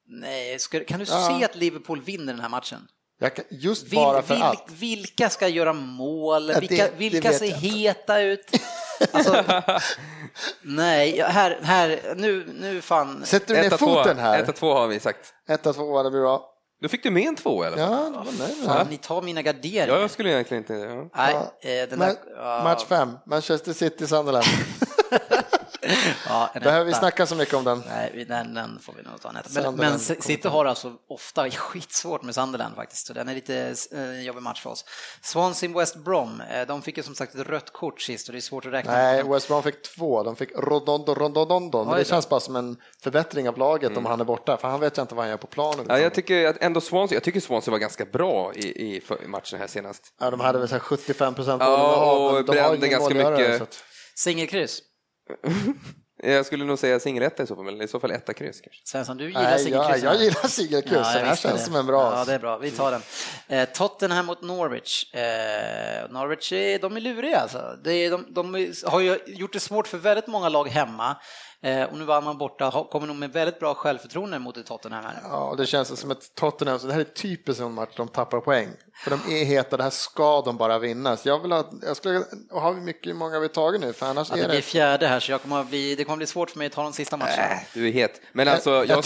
Nej, ska, kan du Ja. se att Liverpool vinner den här matchen? Jag kan, just Vil, bara för vil, att. vilka ska göra mål? Ja, Vilka, det- det vilka vet ser heta ut? Alltså, nej, här, här, nu, nu fan. Sätter du ner 1-2 foten här? 1-2 har vi sagt. 1-2, det blir bra. Då fick du med en två i alla Ja, fall. det var med Fan, det. ni tar mina Ja, garderingar. jag skulle egentligen inte... Ja. Nej, Ja. eh, Ma- där, ja, Match 5, Manchester City, Sunderland. ja, Behöver vi snacka så mycket om den? Nej, den, den får vi nog ta en etta. Men, men City har alltså ofta skitsvårt med Sunderland faktiskt, så den är lite eh, jobbig match för oss. Swansea West Brom, eh, de fick ju som sagt ett rött kort sist och det är svårt att räkna. Nej, West Brom fick två. De fick Rodondo, Rodondo. Men det känns bara som en förbättring av laget om han är borta, för han vet jag inte vad han gör på planen. Ja, jag tycker att ändå Swansea, jag tycker Swansea var ganska bra i, i matchen här senast. Ja, de hade väl så här 75 procent Ja, och brände ganska mycket. Singelkryss. Jag skulle nog säga singeletta i så fall, men i så fall etta kryss kanske. Svensson, du gillar Nej, jag, singelkryss? jag gillar singelkryss, Ja, det här känns det. som en bra. Ja, det är bra. Vi tar den. Eh, Tottenham mot Norwich. Eh, Norwich, är, de är luriga alltså. Är, de, de har ju gjort det svårt för väldigt många lag hemma. Eh, och nu var man borta, kommer nog med väldigt bra självförtroende mot ett Tottenham här. Ja, det känns som ett Tottenham, så det här är typiskt en match de tappar poäng. För de är heta, det här ska de bara vinna. Så jag vill ha, jag skulle, och har vi mycket, många har vi tagit nu? För annars Att det är blir det... fjärde här så jag kommer att bli, det kommer bli svårt för mig att ta de sista matcherna. Äh, du är het. Men alltså, jag,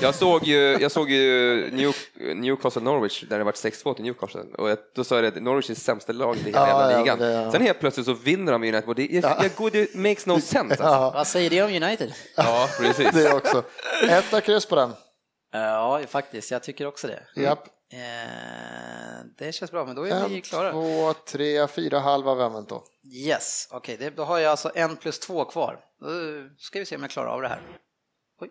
jag, såg ju, jag såg ju New, Newcastle Norwich där det var 6-2 till Newcastle och jag, då sa jag att Norwich är sämsta laget i hela Ja, jävla ja, ligan. det- ja. Sen helt plötsligt så vinner de United och det, jag, går- det makes no sense. Alltså. Ja, Vad säger det om United? Ja, precis. det också. Etta kryss på den. Ja, faktiskt. Jag tycker också det. Japp. Eh, det känns bra, men då är vi En, klara. två, tre, fyra halva vem då? Yes, okej, det- då har jag alltså en plus två kvar. Då ska vi se om jag klarar av det här. Oj.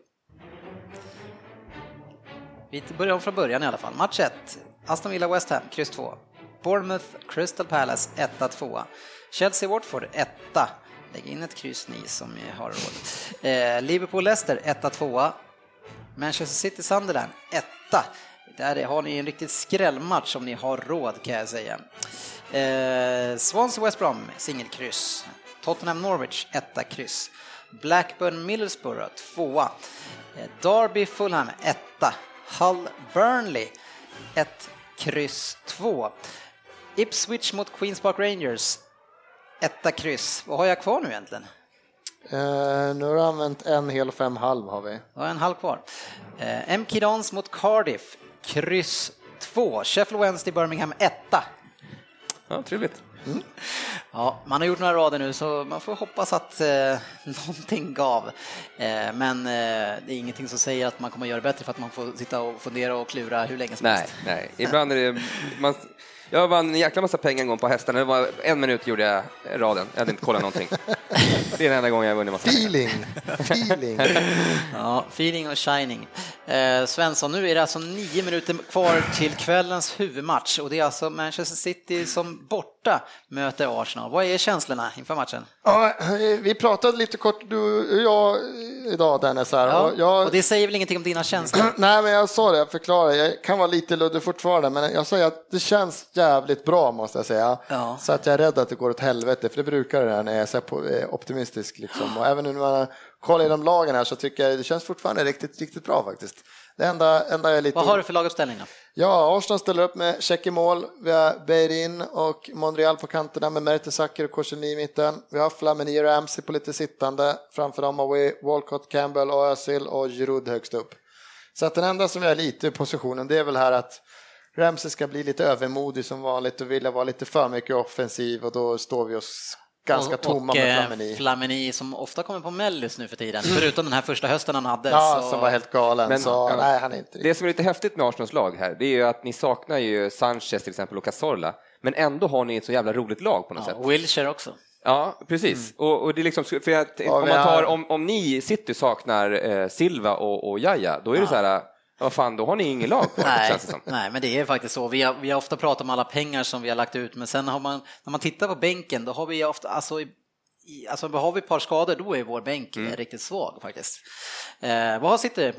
Vi börjar om från början i alla fall. Match 1, Aston Villa West Ham, kryss 2. Bournemouth Crystal Palace 1-2. Chelsea Watford 1. Lägg in ett kryss ni som har råd. Eh, Liverpool Leicester 1-2. Manchester City Sunderland 1. Där har ni en riktigt skrällmatch om ni har råd kan jag säga. Eh, Swansea West Brom, singelkryss. Tottenham Norwich, etta kryss. Blackburn Middlesbrough, tvåa. Eh, Derby Fulham, etta. Hull Burnley, ett kryss två. Ipswich mot Queens Park Rangers, etta kryss. Vad har jag kvar nu egentligen? Eh, nu har du använt en hel och fem halv har vi. Jag en halv kvar. Eh, MK Dons mot Cardiff, kryss två. Sheffield Wednesday Birmingham, etta. Ja, trevligt. Ja, man har gjort några rader nu så man får hoppas att eh, någonting gav. Eh, men eh, det är ingenting som säger att man kommer att göra det bättre för att man får sitta och fundera och klura hur länge som nej, helst. Nej, ibland är det... Man, jag vann en jäkla massa pengar en gång på hästarna. Det var en minut gjorde jag raden. Jag hade inte kollat någonting. Det är den enda gången jag vunnit massa Feeling, feeling. Ja, feeling och shining. Eh, Svensson, nu är det alltså nio minuter kvar till kvällens huvudmatch och det är alltså Manchester City som borta möter Arsenal. Vad är känslorna inför matchen? Ja, vi pratade lite kort, du och jag, idag Dennis. Här, Ja, och jag, och det säger väl ingenting om dina känslor? Nej, men jag sa det, jag förklarade, jag kan vara lite luddig fortfarande, men jag säger att det känns jävligt bra måste jag säga. Ja. Så att jag är rädd att det går åt helvete, för det brukar det när jag är är optimistisk. Liksom. Och även nu när man kollar igenom lagen här så tycker jag det känns fortfarande riktigt, riktigt bra faktiskt. Det enda, enda är lite... Vad har du för laguppställning då? Ja, Arsenal ställer upp med Check i mål, vi har Beirin och Monreal på kanterna med Mertesacker och Korselny i mitten. Vi har Flamini och Ramsey på lite sittande, framför dem har vi Walcott, Campbell och Özil och Giroud högst upp. Så att den enda som är lite i positionen det är väl här att Ramsey ska bli lite övermodig som vanligt och vilja vara lite för mycket offensiv och då står vi oss ganska och, tomma och, med eh, Flamini. Flamini som ofta kommer på mellis nu för tiden, förutom den här första hösten han hade. Ja, så... som var helt galen. Men- så ja. nej, han är inte Det som är lite häftigt med Arsenals lag här, det är ju att ni saknar ju Sanchez till exempel och Cazorla, men ändå har ni ett så jävla roligt lag på något Ja, sätt. Wilshire också. Ja, precis. Och, och det är liksom, för att, Ja, om man tar, om, om ni City saknar eh, Silva och, och Jaja, då är det så här, vad fan, då har ni ingen lag kvar, Nej, känns det som. nej, men det är faktiskt så. Vi har, vi har ofta pratat om alla pengar som vi har lagt ut, men sen har man, när man tittar på bänken, då har vi ofta, alltså, i, i- alltså har vi ett par skador, då är vår bänk Mm. riktigt svag faktiskt. Eh, vad sitter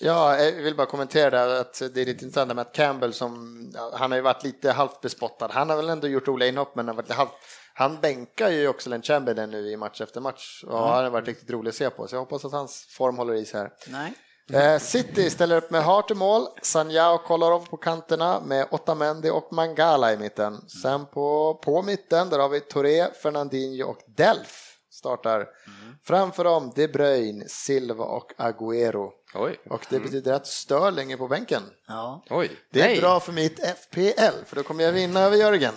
Ja, jag vill bara kommentera det att det är lite intressant med att Campbell som, han har ju varit lite halvt bespottad. Han har väl ändå gjort roliga inhopp men han, har varit halvt, han bänkar ju Oxlade Chamberlain nu i match efter match och han har varit riktigt rolig att se på så jag hoppas att hans form håller i sig här. Nej. Eh, City ställer upp med Hart i mål, Sanja och Kolarov på kanterna med Otamendi och Mangala i mitten. Sen på, på mitten där har vi Touré, Fernandinho och Delf startar. Framför dem De Bruyne, Silva och Agüero. Oj. Och det betyder att Sterling är på bänken. Ja. Oj. Det är Nej. bra för mitt FPL, för då kommer jag vinna över Jörgen.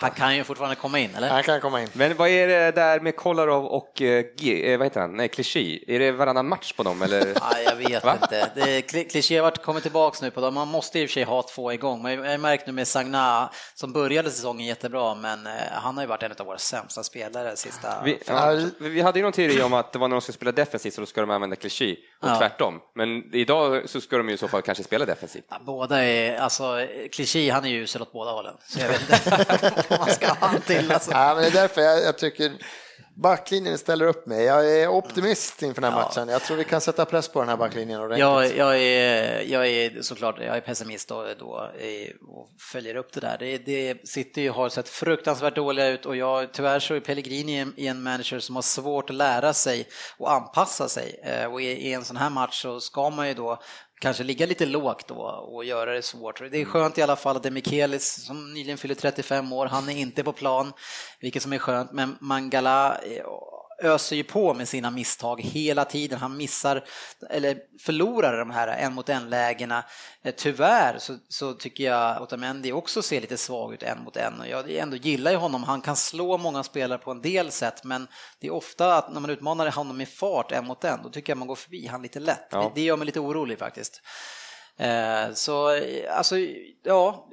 Han kan ju fortfarande komma in, eller? Han kan komma in. Men vad är det där med Kolarov och eh, G, eh, vad heter han, nej, Clichy? Är det varannan match på dem eller? Ja, jag vet Va? inte. Det, Kliché har varit- kommit tillbaks nu på dem. Man måste i och för sig ha två igång. Men jag har märkt nu med Sagna som började säsongen jättebra, men eh, han har ju varit en av våra sämsta spelare sista... Vi, ja, vi hade ju någon teori om att det var när de ska spela defensivt så då ska de använda Clichy och Ja. Tvärtom. Men idag så ska de ju i så fall kanske spela defensivt. Ja, båda är, alltså Kliché han är ju usel åt båda hållen. Så jag vet inte vad man ska ha han till alltså. Ja, men det är därför jag, jag tycker backlinjen ställer upp med. Jag är optimist inför den här Ja. matchen. Jag tror vi kan sätta press på den här backlinjen ordentligt. Jag, jag, är, jag är såklart jag är pessimist då, då och följer upp det där. Det, det City har sett fruktansvärt dåliga ut och jag, tyvärr så är Pellegrini en, en manager som har svårt att lära sig och anpassa sig. Eh, Och i, i en sån här match så ska man ju då kanske ligga lite lågt då och göra det svårt. Det är skönt i alla fall att det är Mikelis som nyligen fyller 35 år, han är inte på plan, vilket som är skönt, men Mangala eh, öser ju på med sina misstag hela tiden. Han missar, eller förlorar de här en mot en lägena. Eh, Tyvärr så, så tycker jag Otamendi också ser lite svag ut en mot en. Och jag ändå gillar ju honom. Han kan slå många spelare på en del sätt, men det är ofta att när man utmanar honom i fart en mot en, då tycker jag man går förbi han lite lätt. Ja. Det, gör mig lite orolig faktiskt. Eh, Så, eh, alltså, ja,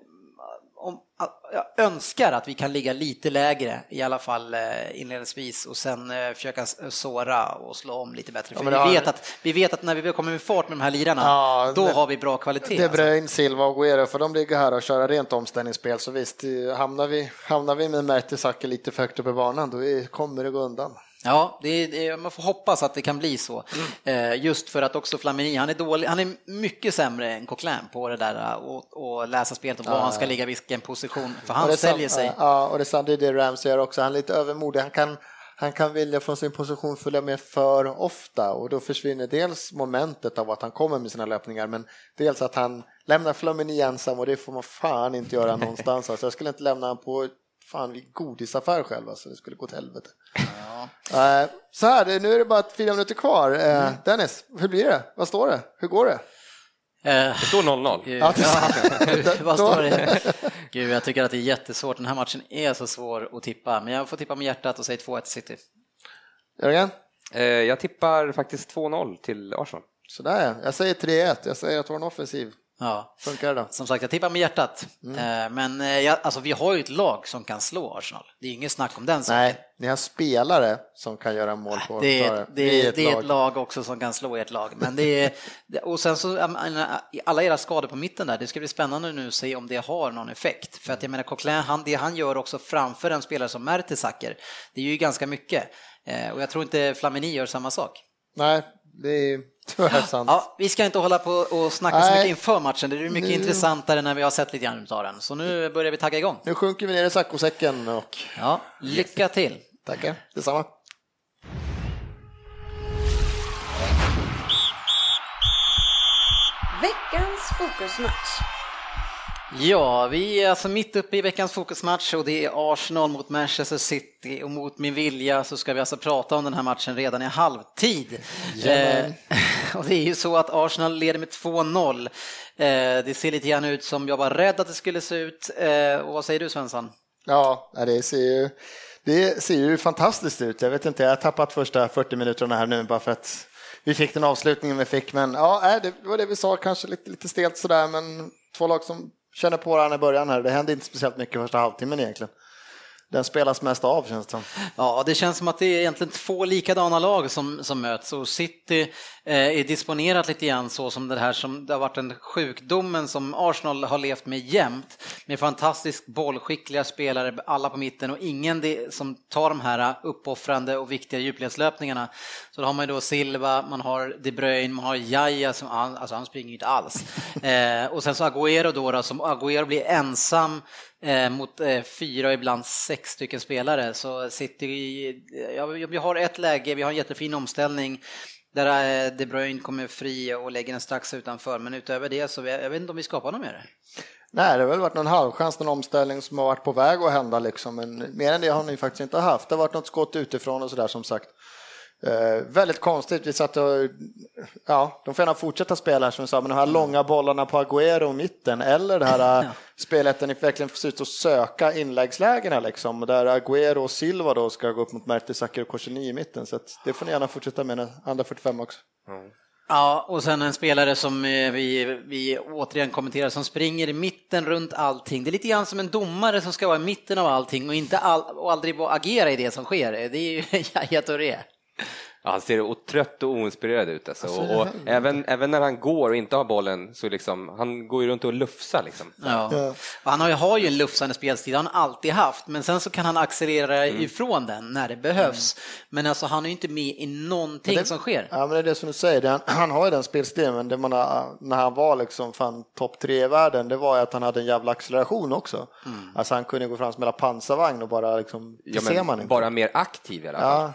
jag önskar att vi kan ligga lite lägre i alla fall eh, inledningsvis och sen eh, försöka såra och slå om lite bättre. För har- vi, vet att, vi vet att när vi kommer med fart med de här lirarna, Ja, då det- har vi bra kvalitet. De alltså. Bruyne, Silva och Guerrero, för de ligger här och kör rent omställningsspel. Så visst, eh, hamnar vi, hamnar vi med Mertesacker lite för högt upp i banan, då kommer det gå undan. Ja, det det man får hoppas att det kan bli så. Eh, just för att också Flamini, han är, dålig, han är mycket sämre än Coquelin på det där eh, och, och läsa spelet och var han ska ligga vilken position, för han det är sam- säljer sig. Ja, och det är samtidigt det Ramsey gör också. Han är lite övermodig. Han kan, han kan vilja från sin position följa med för ofta och då försvinner dels momentet av att han kommer med sina löpningar men dels att han lämnar Flamini ensam och det får man fan inte göra någonstans. Alltså, jag skulle inte lämna honom på fan vid godisaffär själv, alltså, det skulle gå till helvete. Eh, Så här, det- nu är det bara fyra minuter kvar. Eh, Dennis, hur blir det? Vad står det? Hur går det? Det står 0-0. Ja, vad står det? Gud, jag tycker att det är jättesvårt. Den här matchen är så svår att tippa, men jag får tippa med hjärtat och säga 2-1 City. Jörgen? Jag tippar faktiskt 2-0 till Arsenal. Sådär ja, jag säger 3-1. Jag säger att vår en offensiv. Ja. Funkar det då? Som sagt, jag tippar med hjärtat. Mm. Men jag, alltså, vi har ju ett lag som kan slå Arsenal. Det är inget snack om den saken. Nej, ni har spelare som kan göra mål på det. Är, det, är, ett, det är ett lag också som kan slå ert lag. Men det är, och sen så, alla era skador på mitten där, det ska bli spännande nu att se om det har någon effekt. För att jag menar, Coquelin, han, det han gör också framför en spelare som Mertesacker, det är ju ganska mycket. Och jag tror inte Flamini gör samma sak. Nej, det är tyvärr sant. Ja, vi ska inte hålla på och snacka Nej. så mycket inför matchen, det är mycket nu... intressantare när vi har sett lite grann av den. Så nu börjar vi tagga igång. Nu sjunker vi ner i saccosäcken och... Ja, lycka till! Tackar, detsamma. Veckans fokusmatch. Ja, vi är alltså mitt uppe i veckans fokusmatch och det är Arsenal mot Manchester City och mot min vilja så ska vi alltså prata om den här matchen redan i halvtid. Eh, och det är ju så att Arsenal leder med 2-0. Eh, det ser lite grann ut som jag var rädd att det skulle se ut. Eh, och vad säger du Svensson? Ja, det ser ju, det ser ju fantastiskt ut. Jag vet inte, jag har tappat första 40 minuterna här nu bara för att vi fick den avslutningen vi fick. Men ja, det var det vi sa, kanske lite, lite stelt sådär, men två lag som känner på varandra i början här. Det hände inte speciellt mycket första halvtimmen egentligen. Den spelas mest av känns det som. Ja, det känns som att det är egentligen två likadana lag som, som möts och City eh, är disponerat lite grann så som det här som det har varit en sjukdomen som Arsenal har levt med jämt med fantastiskt bollskickliga spelare, alla på mitten och ingen det, som tar de här uppoffrande och viktiga djupledslöpningarna. Så då har man ju då Silva, man har De Bruyne, man har Jaja som, alltså han springer inte alls. Eh, och sen så Agüero då, då som Agüero blir ensam Eh, mot eh, fyra och ibland sex stycken spelare. Så City, eh, ja, vi har ett läge, vi har en jättefin omställning där eh, De Bruyne kommer fri och lägger den strax utanför, men utöver det så jag vet inte om vi skapar något mer. Nej, det har väl varit någon halvchans, någon omställning som har varit på väg att hända liksom, men mer än det har ni faktiskt inte haft. Det har varit något skott utifrån och sådär som sagt. Eh, väldigt konstigt, vi satt och, ja, de får gärna fortsätta spela här som vi sa, men de här mm. långa bollarna på Agüero i mitten eller det här ja. spelet där ni verkligen ser ut att söka inläggslägena liksom, där Agüero och Silva då ska gå upp mot Mertesacker och Korseni i mitten, så det får ni gärna fortsätta med andra 45 också. Mm. Ja, och sen en spelare som eh, vi, vi återigen kommenterar som springer i mitten runt allting. Det är lite grann som en domare som ska vara i mitten av allting och, inte all, och aldrig agera i det som sker. Det är ju Yahya Touré. Ja, han ser trött och oinspirerad ut. Alltså. alltså och, och även, även när han går och inte har bollen så liksom, han går ju runt och lufsar. Liksom. Ja. ja. Han har ju, har ju en lufsande spelstil, han har alltid haft, men sen så kan han accelerera mm. ifrån den när det behövs. Mm. Men alltså, han är ju inte med i någonting det, som sker. Ja, men det är det som du säger, han, han har ju den spelstilen, men det man har, när han var liksom fan topp tre i världen, det var ju att han hade en jävla acceleration också. Mm. Alltså han kunde gå fram som en pansarvagn och bara liksom, det ja, ser man inte. Bara mer aktiv i alla fall. Ja.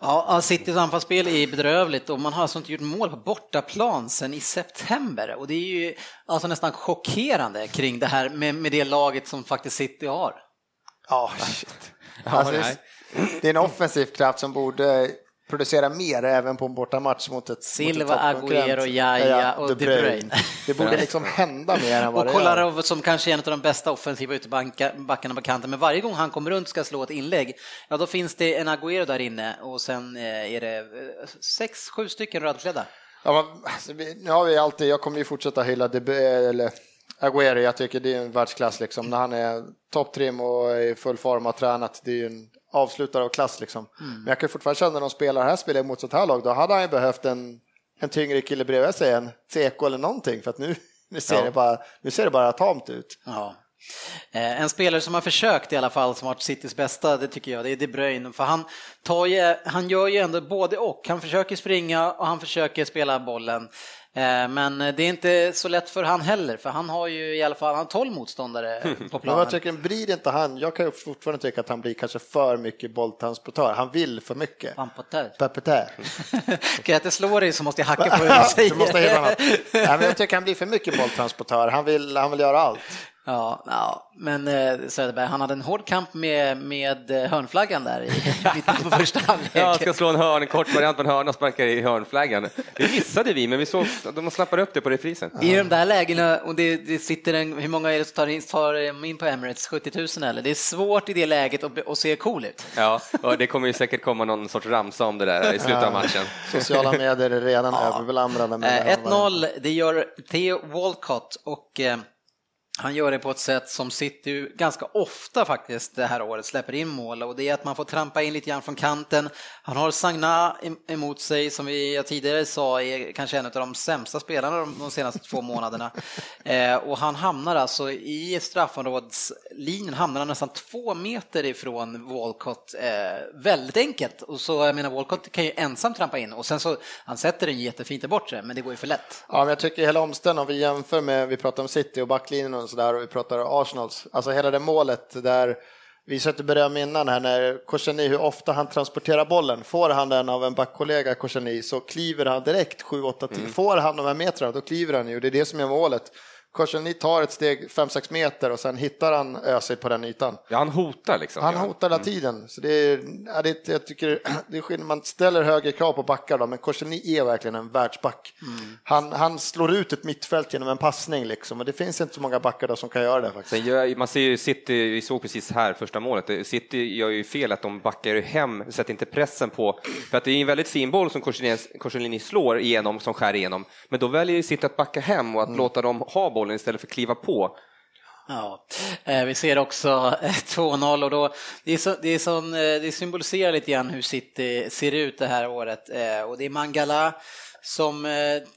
Ja, Citys anfallsspel är bedrövligt och man har alltså inte gjort mål på bortaplan sedan i september och det är ju alltså nästan chockerande kring det här med, med det laget som faktiskt City har. Ja, shit. Alltså, det är en offensiv kraft som borde producera mer även på en bortamatch mot ett Silva, Agüero, Jaja och De Bruyne. Det borde liksom hända mer än vad och Kolarov som kanske är en av de bästa offensiva utebackarna på kanten, men varje gång han kommer runt och ska slå ett inlägg, ja då finns det en Agüero där inne. Och sen eh, är det eh, sex, sju stycken rödklädda. Ja, men, alltså, nu har vi alltid, jag kommer ju fortsätta hylla De, eller Agüero, jag tycker det är en världsklass liksom. När han är topptrim och i full form har tränat, det är ju en avslutare av klass liksom. Mm. Men jag kan fortfarande känna när de spelar här, spelar mot sånt här lag, då hade han ju behövt en, en tyngre kille bredvid sig, en Tseko eller någonting, för att nu, nu, ser, ja. det bara, nu ser det bara tamt ut. Ja. Eh, en spelare som har försökt i alla fall, som har varit Citys bästa, det tycker jag, det är De Bruyne. För han, tar ju, han gör ju ändå både och. Han försöker springa och han försöker spela bollen. Eh, men det är inte så lätt för han heller, för han har ju i alla fall han 12 motståndare på planen. jag tycker, blir inte han, jag kan fortfarande tycka att han blir kanske för mycket bolltransportör. Han vill för mycket. Pampotör. Kan jag inte slå dig så måste jag hacka på hur du säger. du måste Nej, men jag tycker han blir för mycket bolltransportör. Han vill, han vill göra allt. Ja, ja, men eh, Söderberg, han hade en hård kamp med, med eh, hörnflaggan där i mitten på första halvlek. Ja, han ska slå en hörn, en kort variant på en hörna och sparka i hörnflaggan. Det missade vi, men vi såg, de snappade upp det på reprisen. I de där lägena, och det, det sitter en, hur många är det som tar in, tar in på Emirates? 70 000 eller? Det är svårt i det läget att, att se cool ut. Ja, och det kommer ju säkert komma någon sorts ramsa om det där i slutet av matchen. Sociala medier är redan ja. överbelamrade med 1-0, det gör Theo Walcott och han gör det på ett sätt som City ganska ofta faktiskt det här året släpper in mål och det är att man får trampa in lite grann från kanten. Han har Sagna emot sig som vi tidigare sa är kanske en av de sämsta spelarna de senaste två månaderna. Eh, och han hamnar alltså i straffområdeslinjen, hamnar han nästan två meter ifrån Walcott. Eh, väldigt enkelt. Och så, jag menar, Walcott kan ju ensam trampa in och sen så, han sätter den jättefint bort men det går ju för lätt. Ja, men jag tycker hela omställningen, om vi jämför med, vi pratar om City och backlinjen och sådär och vi pratar Arsenals, alltså hela det målet där vi sökte beröm innan här när Korsani, hur ofta han transporterar bollen. Får han den av en backkollega, Korsani, så kliver han direkt 7-8 till. Mm. Får han de här metrarna, då kliver han ju. Det är det som är målet. Korsen tar ett steg 5-6 meter och sen hittar han Özil på den ytan. Ja, han hotar liksom. Han hotar hela mm. tiden. Så det är, ja, det, jag tycker, det är skillnad, man ställer högre krav på backar då, men Korseni är verkligen en världsback. Mm. Han, han slår ut ett mittfält genom en passning liksom, och det finns inte så många backar då som kan göra det. Faktiskt. Gör, man ser ju City, vi såg precis här första målet, City gör ju fel att de backar hem, sätter inte pressen på, för att det är en väldigt fin boll som Korselini slår igenom, som skär igenom, men då väljer City att backa hem och att mm. låta dem ha bollen bollen istället för att kliva på. Ja, eh, vi ser också eh, 2-0 och då, det, är så, det, är sån, eh, det symboliserar lite grann hur City ser ut det här året och det är Mangala som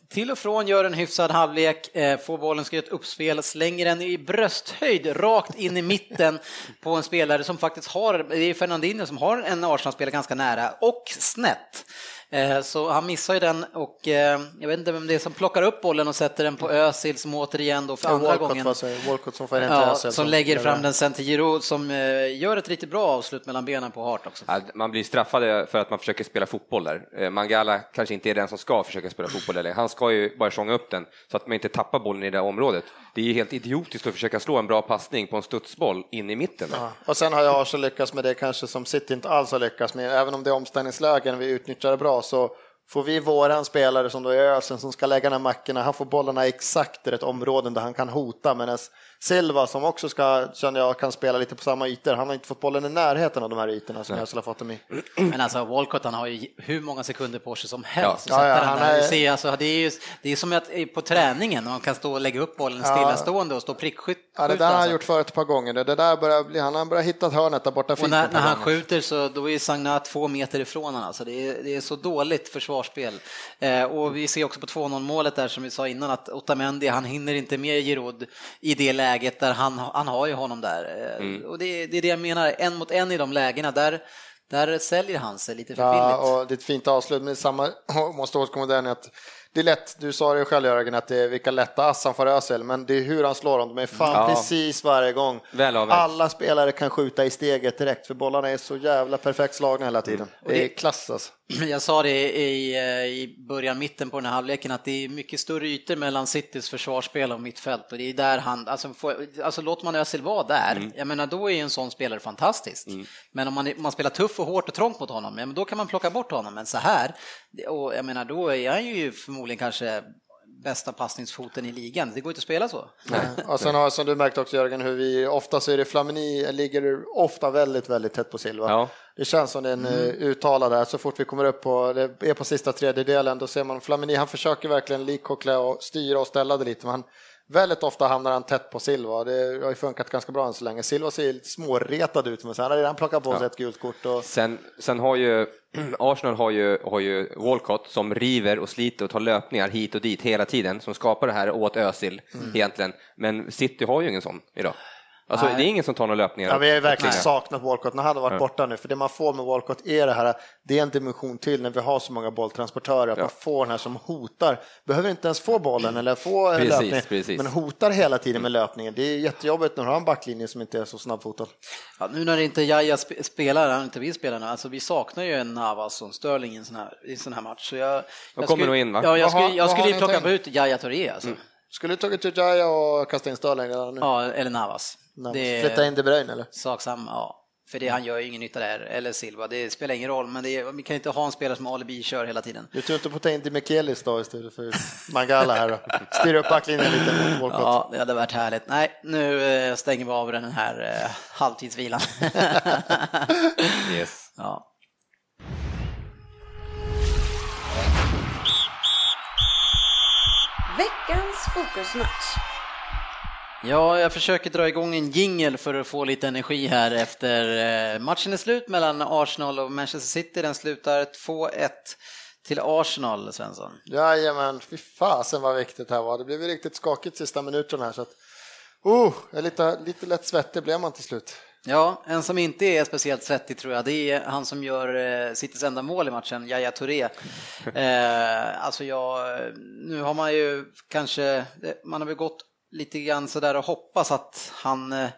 till och från gör en hyfsad halvlek, får bollen, ska ett uppspel, slänger den i brösthöjd rakt in i mitten på en spelare som faktiskt har, det är Fernandinho som har en Arsenal-spelare ganska nära och snett. Eh, så han missar ju den och eh, jag vet inte vem det är som plockar upp bollen och sätter den på Özil som återigen då för andra Walcott, gången. Walcott som får ja, Özil. Som, lägger fram den sen till Giroud som eh, gör ett riktigt bra avslut mellan benen på Hart också. Man blir straffad för att man försöker spela fotboll där. Mangala kanske inte är den som ska försöka spela fotboll, eller han ska ju bara sjunga upp den så att man inte tappar bollen i det området. Det är ju helt idiotiskt att försöka slå en bra passning på en studsboll in i mitten. Ja. Och sen har jag Arsenal lyckats med det kanske som City inte alls har lyckats med, även om det är omställningslägen vi utnyttjar det bra så får vi våran spelare som då är Ösen som ska lägga ner mackorna, han får bollarna exakt i rätt områden där han kan hota medan Silva som också ska, känner jag, kan spela lite på samma ytor. Han har inte fått bollen i närheten av de här ytorna som jag skulle ha fått dem i. Men alltså Walcott han har ju hur många sekunder på sig som helst. Ja. Ja, ja, han är... Se, alltså, det, är ju, det är som att på träningen, man kan stå och lägga upp bollen stillastående och stå prickskytt. Ja, det där har han alltså. gjort för ett par gånger. Det där börjar bli, han har börjat hitta hörnet där borta. Och när, när han skjuter så då är Sagna två meter ifrån honom. Alltså, det, är, det är så dåligt försvarsspel. Eh, och vi ser också på 2-0 målet där som vi sa innan att Otamendi, han hinner inte med Giroud i det läget där han, han har ju honom där. Eh, mm. Och det, det, är det jag menar, en mot en i de lägena, där, där säljer han sig lite för ja, billigt. Och det är ett fint avslut, men samma måste återkomma den att det är lätt, du sa det själv Jörgen, att det är vilka lätta ass han får Ösel, men det är hur han slår dem. De är fan ja. precis varje gång. Alla spelare kan skjuta i steget direkt, för bollarna är så jävla perfekt slagna hela tiden. Mm. Det är klass alltså. Jag sa det i, eh, i början, mitten på den här halvleken, att det är mycket större ytor mellan Citys försvarsspel och mittfält och det är där han, alltså, får, alltså låter man Özil vara där, mm. jag menar då är en sån spelare fantastisk. Mm. Men om man, man spelar tuff och hårt och trångt mot honom, ja, men då kan man plocka bort honom. Men så här, och jag menar då är han ju förmodligen kanske bästa passningsfoten i ligan. Det går inte att spela så. Nej. Och sen har, som du märkt också Jörgen, hur vi ofta så är det Flamini ligger ofta väldigt, väldigt tätt på Silva. Ja. Det känns som det är en mm. uttalad där. Så fort vi kommer upp på, det är på sista tredjedelen, då ser man Flamini, han försöker verkligen likkoppla och styra och ställa det lite. Men han, Väldigt ofta hamnar han tätt på Silva. Det har ju funkat ganska bra än så länge. Silva ser lite småretad ut, men sen har redan plockat på sig ja. ett gult kort. Och... Sen, sen har ju Arsenal har ju, har ju Walcott som river och sliter och tar löpningar hit och dit hela tiden, som skapar det här åt Özil mm. egentligen. Men City har ju ingen sån idag. Alltså, det är ingen som tar några löpningar. Ja, vi har verkligen Nej. saknat Walcott när han har varit ja. borta nu, för det man får med Walcott är det här, det är en dimension till när vi har så många bolltransportörer, att ja. man får den här som hotar, behöver inte ens få bollen eller få precis, löpning, precis. men hotar hela tiden med löpningen. Det är jättejobbigt när du har en backlinje som inte är så snabbfotad. Ja, nu när inte Jaja spelar, han inte vill spela alltså vi saknar ju en Navas och en Sterling i en sån här, i en sån här match. Så jag, jag kommer nog in va? Ja, jag skulle, jag skulle ju plocka ut Jaja Touré alltså. Mm. Skulle du tagit Jaya och kastat in Sterling nu? Ja, eller Navas. Det... Flytta in De Bruyne eller? Sak samma, ja. För det, han gör ju ingen nytta där, eller Silva, det spelar ingen roll, men är, vi kan inte ha en spelare som alibi kör hela tiden. Du tror inte på att ta in Demichelis då istället för Mangala här då? Styra upp backlinjen lite mot Ja, det hade varit härligt. Nej, nu eh, stänger vi av den här eh, halvtidsvilan. yes. Ja. Veckans fokusmatch. Ja, jag försöker dra igång en jingel för att få lite energi här efter eh, matchen är slut mellan Arsenal och Manchester City. Den slutar 2-1 till Arsenal, Svensson. Jajamän, fy fasen vad viktigt det här var. Det blev riktigt skakigt sista minuterna här så att, oh, lite, lite lätt svettig blev man till slut. Ja, en som inte är speciellt svettig tror jag, det är han som gör eh, Citys enda mål i matchen, Yahya Touré. Eh, alltså jag, nu har man ju kanske, man har väl gått lite grann sådär och hoppas att han eh,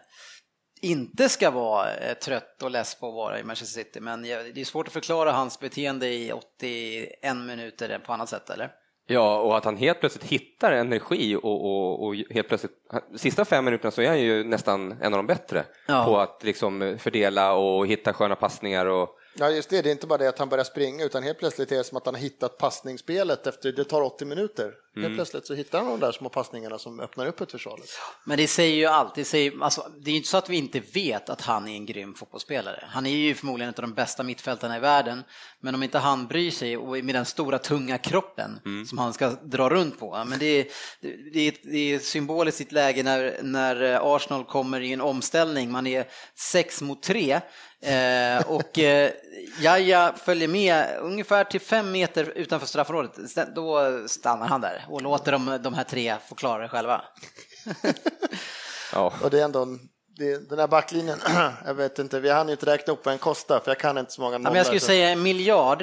inte ska vara eh, trött och less på att vara i Manchester City, men det är svårt att förklara hans beteende i 81 minuter på annat sätt, eller? Ja, och att han helt plötsligt hittar energi och, och, och helt plötsligt, sista fem minuterna så är han ju nästan en av de bättre ja. på att liksom fördela och hitta sköna passningar och Ja, just det. Det är inte bara det att han börjar springa, utan helt plötsligt är det som att han har hittat passningsspelet efter, det tar 80 minuter. Mm. Helt plötsligt så hittar han de där små passningarna som öppnar upp ett försvar. Men det säger ju alltid, säger, alltså, det är ju inte så att vi inte vet att han är en grym fotbollsspelare. Han är ju förmodligen en av de bästa mittfältarna i världen, men om inte han bryr sig och med den stora tunga kroppen mm. som han ska dra runt på, men det är, det är, det är symboliskt i ett läge när, när Arsenal kommer i en omställning, man är sex mot tre Eh, och eh, Jaja följer med ungefär till fem meter utanför straffområdet. Då stannar han där och låter de, de här tre få klara det själva. ja. Och det är ändå en den här backlinjen, jag vet inte, vi hann inte räkna upp vad den kostar för jag kan inte så många nollor. Ja, jag skulle säga en miljard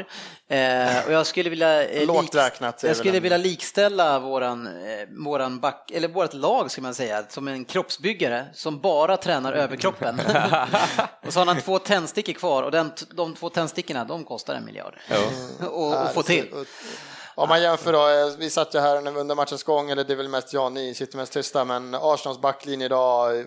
eh, och jag skulle vilja, eh, Lågt räknat, jag skulle vilja likställa våran, eh, våran back, eller vårt lag ska man säga, som en kroppsbyggare som bara tränar överkroppen. och så har han två tändstickor kvar och den, de två tändstickorna de kostar en miljard mm. och, och få till. Om man jämför då, eh, vi satt ju här under matchens gång, eller det är väl mest jag, ni sitter mest tysta, men Arsenals backlinje idag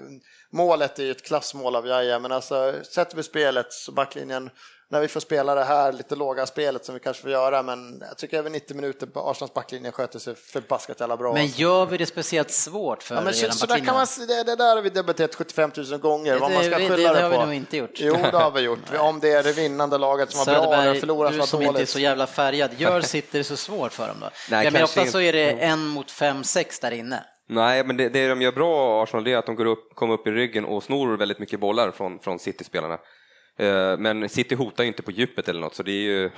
målet är ju ett klassmål av Jaja, men alltså sätter vi spelet så backlinjen, när vi får spela det här lite låga spelet som vi kanske får göra, men jag tycker över 90 minuter på Arsenals backlinje sköter sig förbaskat jävla bra. Men gör vi det speciellt svårt för ja, men så, så där kan man, det, det där har vi debatterat 75 000 gånger, det, vad man ska skylla det, det, det har vi nog inte gjort. Jo, det har vi gjort. Om det är det vinnande laget som var bra eller förlorar som var dåligt. Du som inte är så jävla färgad, gör sitter det så svårt för dem då? Nej, ja, men ofta så är det en mot fem, sex där inne. Nej, men det, det de gör bra, Arsenal, det är att de går upp, kommer upp i ryggen och snor väldigt mycket bollar från, från City-spelarna. Eh, men City hotar ju inte på djupet eller något, så det är ju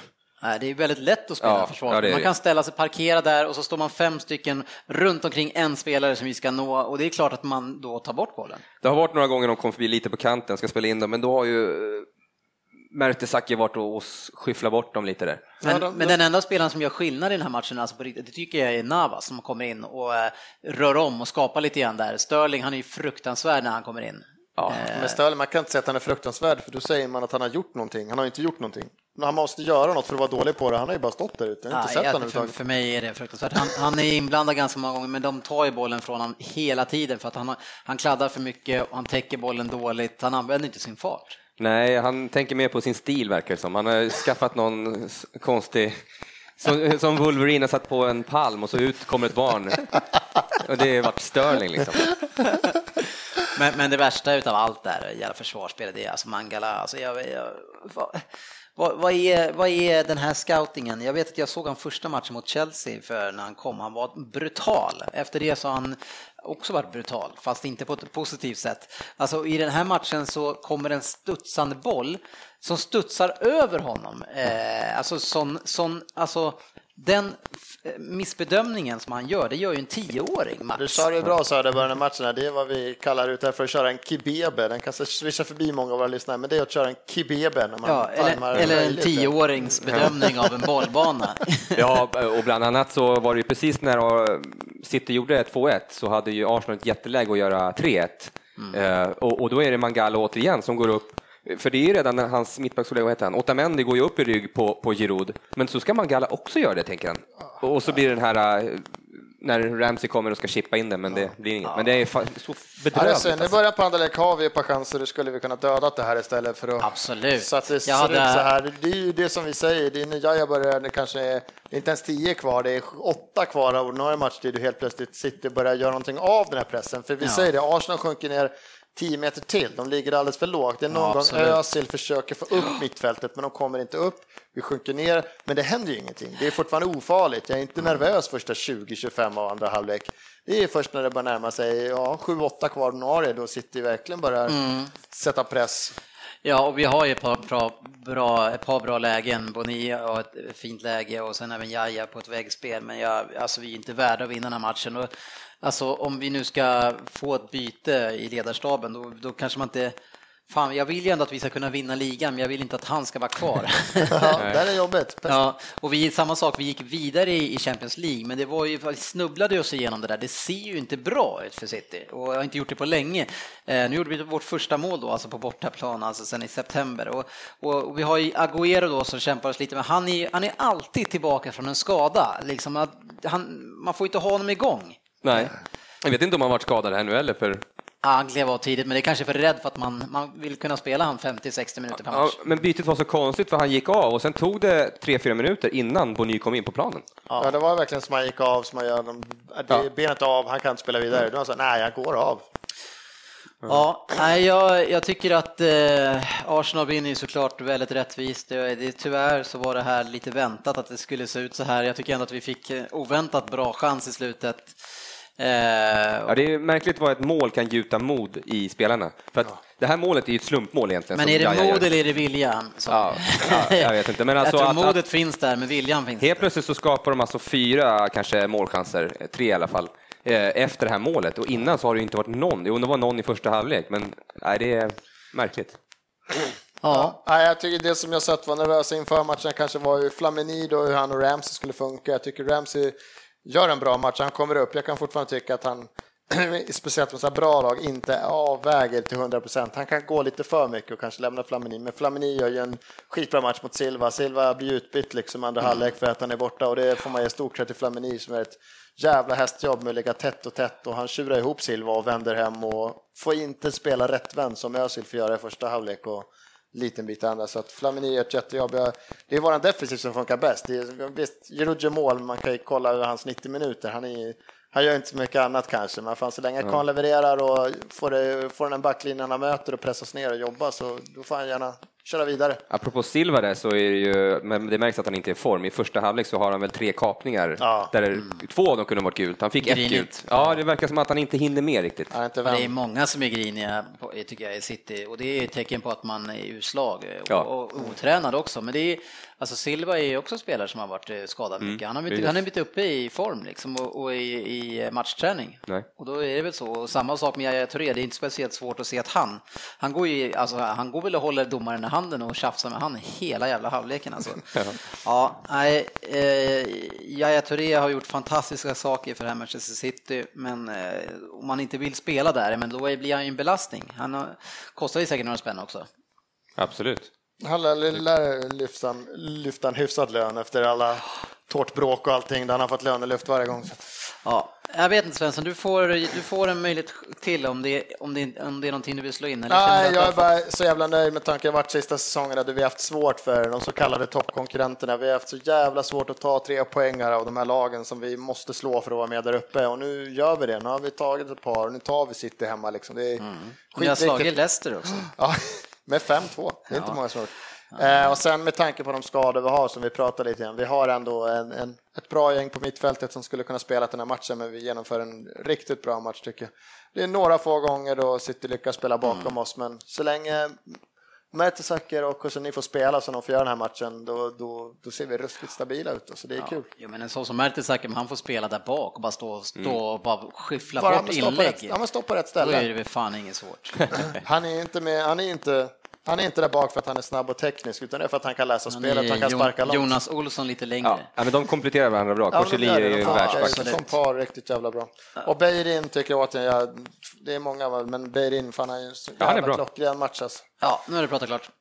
Nej, det är väldigt lätt att spela ja, försvar. Ja, man kan ställa sig, parkera där och så står man fem stycken runt omkring en spelare som vi ska nå och det är klart att man då tar bort bollen. Det har varit några gånger de kom förbi lite på kanten, ska spela in dem, men då har ju Mertesacker varit och skyffla bort dem lite där. Men, men, den enda spelaren som gör skillnad i den här matchen, alltså på riktigt, det tycker jag är Navas som kommer in och eh, rör om och skapar lite grann där. Sterling, han är ju fruktansvärd när han kommer in. Ja. Eh. Men Sterling, man kan inte säga att han är fruktansvärd, för då säger man att han har gjort någonting. Han har inte gjort någonting. Men han måste göra något för att vara dålig på det. Han har ju bara stått där ute. Jag har inte ja, sett för, för mig är det fruktansvärt. Han, han, är inblandad ganska många gånger, men de tar ju bollen från honom hela tiden för att han, han kladdar för mycket och han täcker bollen dåligt. Han använder inte sin fart. Nej, han tänker mer på sin stil verkar det som. Han har skaffat någon konstig som, som Wolverine har satt på en palm och så ut kommer ett barn. Och det har varit Sterling liksom. Men, men det värsta utav allt där, jävla försvarsspelet, det är alltså Mangala. Alltså jag, jag, vad, vad, vad, är, vad är den här scoutingen? Jag vet att jag såg han första matchen mot Chelsea för när han kom. Han var brutal. Efter det så har han också varit brutal, fast inte på ett positivt sätt. Alltså i den här matchen så kommer en studsande boll som studsar över honom. Eh, alltså sån, sån, alltså den missbedömningen som han gör, det gör ju en tioåring Max. Du sa det bra Söder i början av matchen, det är vad vi kallar ute för att köra en kibebe. Den kanske svischar förbi många av våra lyssnare, men det är att köra en kibebe. När man ja, eller, eller en tioårings bedömning av en bollbana. ja, och bland annat så var det ju precis när City gjorde 2-1 så hade ju Arsenal ett jätteläge att göra 3-1. Mm. Eh, och, och, då är det Mangala återigen som går upp för det är ju redan när hans mittbackskollega, vad heter han, Otamendi går ju upp i rygg på, på Giroud, men så ska Mangala också göra det, tänker han. Och så blir det den här äh, när Ramsey kommer och ska chippa in den, men det blir inget. Men det är så bedrövligt. Ja, nu börjar på andra lek har vi ett par chanser, då skulle vi kunna döda det här istället för att... Absolut. Så att det ser hade... ut så här. Det är ju det som vi säger, det är nya jag börjar, det kanske är inte ens tio kvar, det är åtta kvar av ordinarie matchtid och helt plötsligt sitter och börjar göra någonting av den här pressen. För vi ja. säger det, Arsenal sjunker ner 10 meter till. De ligger alldeles för lågt. Det är någon ja, gång Özil försöker få upp mittfältet, men de kommer inte upp. Vi sjunker ner, men det händer ju ingenting. Det är fortfarande ofarligt. Jag är inte nervös första 20-25 av andra halvlek. Det är först när det börjar närma sig ja, 7-8 kvar ordinarie, då City verkligen börjar mm. sätta press. Ja, och vi har ju ett par bra, bra, ett par bra lägen. Bonilla har ett fint läge och sen även Jaja på ett väggspel, Men jag, alltså, vi är inte värda att vinna den här matchen. Och Alltså om vi nu ska få ett byte i ledarstaben, då, då kanske man inte Fan, jag vill ju ändå att vi ska kunna vinna ligan, men jag vill inte att han ska vara kvar. ja, det är jobbigt. Ja, och vi, samma sak, vi gick vidare i Champions League, men det var ju, vi snubblade oss igenom det där. Det ser ju inte bra ut för City och jag har inte gjort det på länge. Eh, nu gjorde vi vårt första mål då, alltså på bortaplan, alltså sen i september. Och, och, och vi har ju Agüero då som kämpar oss lite, men han är, han är alltid tillbaka från en skada. Liksom att han, man får inte ha honom igång. Nej. Jag vet inte om han varit skadad här nu eller för Ja, han klev av tidigt, men det är kanske för rädd för att man, man vill kunna spela han 50-60 minuter per match. Ja, men bytet var så konstigt för han gick av och sen tog det 3-4 minuter innan Bony kom in på planen. Ja. ja, det var verkligen som han gick av, som man gör, det benet av, han kan inte spela vidare. Då var så, nej, jag går av. Ja, nej, jag, jag tycker att eh, Arsenal vinner såklart väldigt rättvist. Det, det, tyvärr så var det här lite väntat att det skulle se ut så här. Jag tycker ändå att vi fick eh, oväntat bra chans i slutet. Eh, ja, det är märkligt vad ett mål kan gjuta mod i spelarna. För att ja. Det här målet är ju ett slumpmål egentligen. Men är det mod eller är det vilja? Ja, ja, jag vet inte. Men alltså jag tror att, modet att, finns där, men viljan finns Helt plötsligt så skapar de alltså fyra kanske målchanser, tre i alla fall, eh, efter det här målet. Och innan så har det inte varit någon. Jo, det var någon i första halvlek, men nej, det är märkligt. Ja. ja. jag tycker det som jag sett var nervösa inför matchen kanske var ju Flamini då, hur han och Ramsey skulle funka. Jag tycker Ramsey gör en bra match, han kommer upp. Jag kan fortfarande tycka att han, speciellt med så här bra lag, inte avväger till 100 procent. Han kan gå lite för mycket och kanske lämna Flamini, men Flamini gör ju en skitbra match mot Silva. Silva blir utbytt liksom andra mm. halvlek för att han är borta och det får man ge stort cred till Flamini som är ett jävla hästjobb med att ligga tätt och tätt och han tjurar ihop Silva och vänder hem och får inte spela rättvänd som Özil får göra i första halvlek. Och liten bit andra. Så att Flamini gör ett jättejobb. Det är vår defensiv som funkar bäst. Det är, visst, Giroud mål, man kan ju kolla över hans 90 minuter. Han, är, han gör inte så mycket annat kanske, men fan, så länge mm. Kahn levererar och får, det, får den backlinjen han möter och pressas ner och jobba så då får han gärna köra vidare. Apropå Silva där så är det ju, men det märks att han inte är i form. I första halvlek så har han väl tre kapningar, ja. där mm. två av dem kunde ha varit gult. Han fick Grinigt. ett gult. Ja, det verkar som att han inte hinner med riktigt. Ja, inte det är många som är griniga, tycker jag, i City, och det är ett tecken på att man är urslag ja. och, och otränad också. Men det är, alltså Silva är också spelare som har varit eh, skadad mm. mycket. Han har blivit, han är uppe i form liksom och, och i, i, matchträning. Nej. Och då är det väl så. Och samma sak med Yahya Touré, det är inte speciellt svårt att se att han, han går ju, alltså han går väl och håller domaren handen och tjafsar med han hela jävla halvleken alltså. ja, nej, eh, Yahya Touré har gjort fantastiska saker för det här Manchester City, men eh, om man inte vill spela där, men då blir han ju en belastning. Han har, kostar ju säkert några spänn också. Absolut. Han lär lyfta, lyfta en hyfsad lön efter alla tårtbråk och allting där han har fått lönelyft varje gång. Ja, jag vet inte Svensson, du får, du får en möjlighet till om det, om, det, om det är någonting du vill slå in? Eller Nej, jag är bara så jävla nöjd med tanken vart sista säsongerna där vi har haft svårt för de så kallade toppkonkurrenterna. Vi har haft så jävla svårt att ta tre poängar av de här lagen som vi måste slå för att vara med där uppe och nu gör vi det. Nu har vi tagit ett par och nu tar vi City hemma liksom. Det är mm. Ni har slagit Leicester också. Ja, med 5-2. Det är ja. inte många som har Eh, och sen med tanke på de skador vi har som vi pratade lite om, vi har ändå en, en, ett bra gäng på mittfältet som skulle kunna spela den här matchen, men vi genomför en riktigt bra match tycker jag. Det är några få gånger då City lyckas spela bakom mm. oss, men så länge Mertesacker och Koscielny får spela som de får göra den här matchen, då, då, då ser vi ruskigt stabila ut. Så det är ja. kul. Jo, men en sån som Mertesacker, han får spela där bak och bara stå, stå mm. och bara skyffla bara bort inlägg. Rätt, ja, men stå på rätt ställe. Då är det väl fan inget svårt. han är inte med, han är inte han är inte där bak för att han är snabb och teknisk, utan det är för att han kan läsa han spelet, han kan sparka långt. Jonas Olsson lite längre. Ja, men de kompletterar varandra bra. Korseli ja, är ju en världsback. Som par riktigt jävla bra. Och Beirin tycker jag återigen, ja, det är många, men Beirin, fan han är ju en jävla klockren match alltså. Ja, nu är det pratat klart.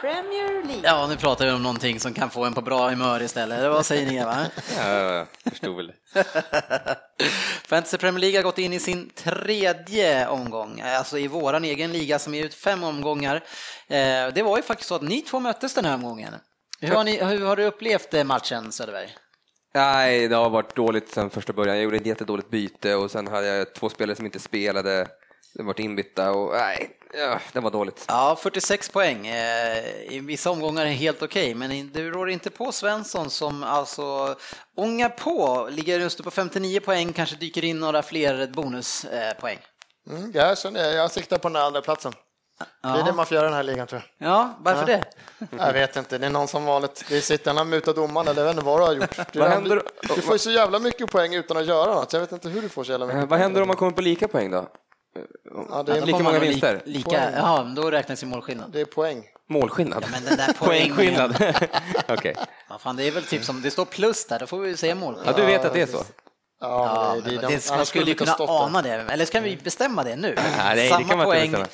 Premier League. Ja, nu pratar vi om någonting som kan få en på bra humör istället. Vad säger ni? Va? Ja, förstod väl. Fantasy Premier League har gått in i sin tredje omgång, alltså i våran egen liga som är ut fem omgångar. Eh, det var ju faktiskt så att ni två möttes den här omgången. Hur har, ni, hur har du upplevt eh, matchen Söderberg? Nej, det har varit dåligt sedan första början. Jag gjorde ett jättedåligt byte och sen hade jag två spelare som inte spelade. De varit inbytta och nej, ja, det var dåligt. Ja, 46 poäng. Eh, I vissa omgångar är helt okej, okay, men du rår inte på Svensson som alltså ångar på, ligger just på 59 poäng, kanske dyker in några fler bonuspoäng. Mm, jag, känner, jag siktar på den andra platsen. Ja. Det är det man får göra i den här ligan tror jag. Ja, varför ja. det? Jag vet inte, det är någon som vanligt. Det sitter han mutat domaren eller jag vet inte vad du har gjort. Du, vad händer? du får ju så jävla mycket poäng utan att göra något. Jag vet inte hur du får så jävla mycket. Vad händer om man kommer på lika poäng då? Ja, det är lika många vinster? Li, lika, ja, då räknas ju målskillnad. Det är poäng. Målskillnad? Ja, men den där Poängskillnad? Okej. Okay. Ja, fan, det är väl typ som, det står plus där, då får vi säga målskillnad. Ja, du vet att det är så? Ja, det, det, det, man skulle ju kunna ana det, eller ska vi bestämma det nu? Nej, Samma det poäng.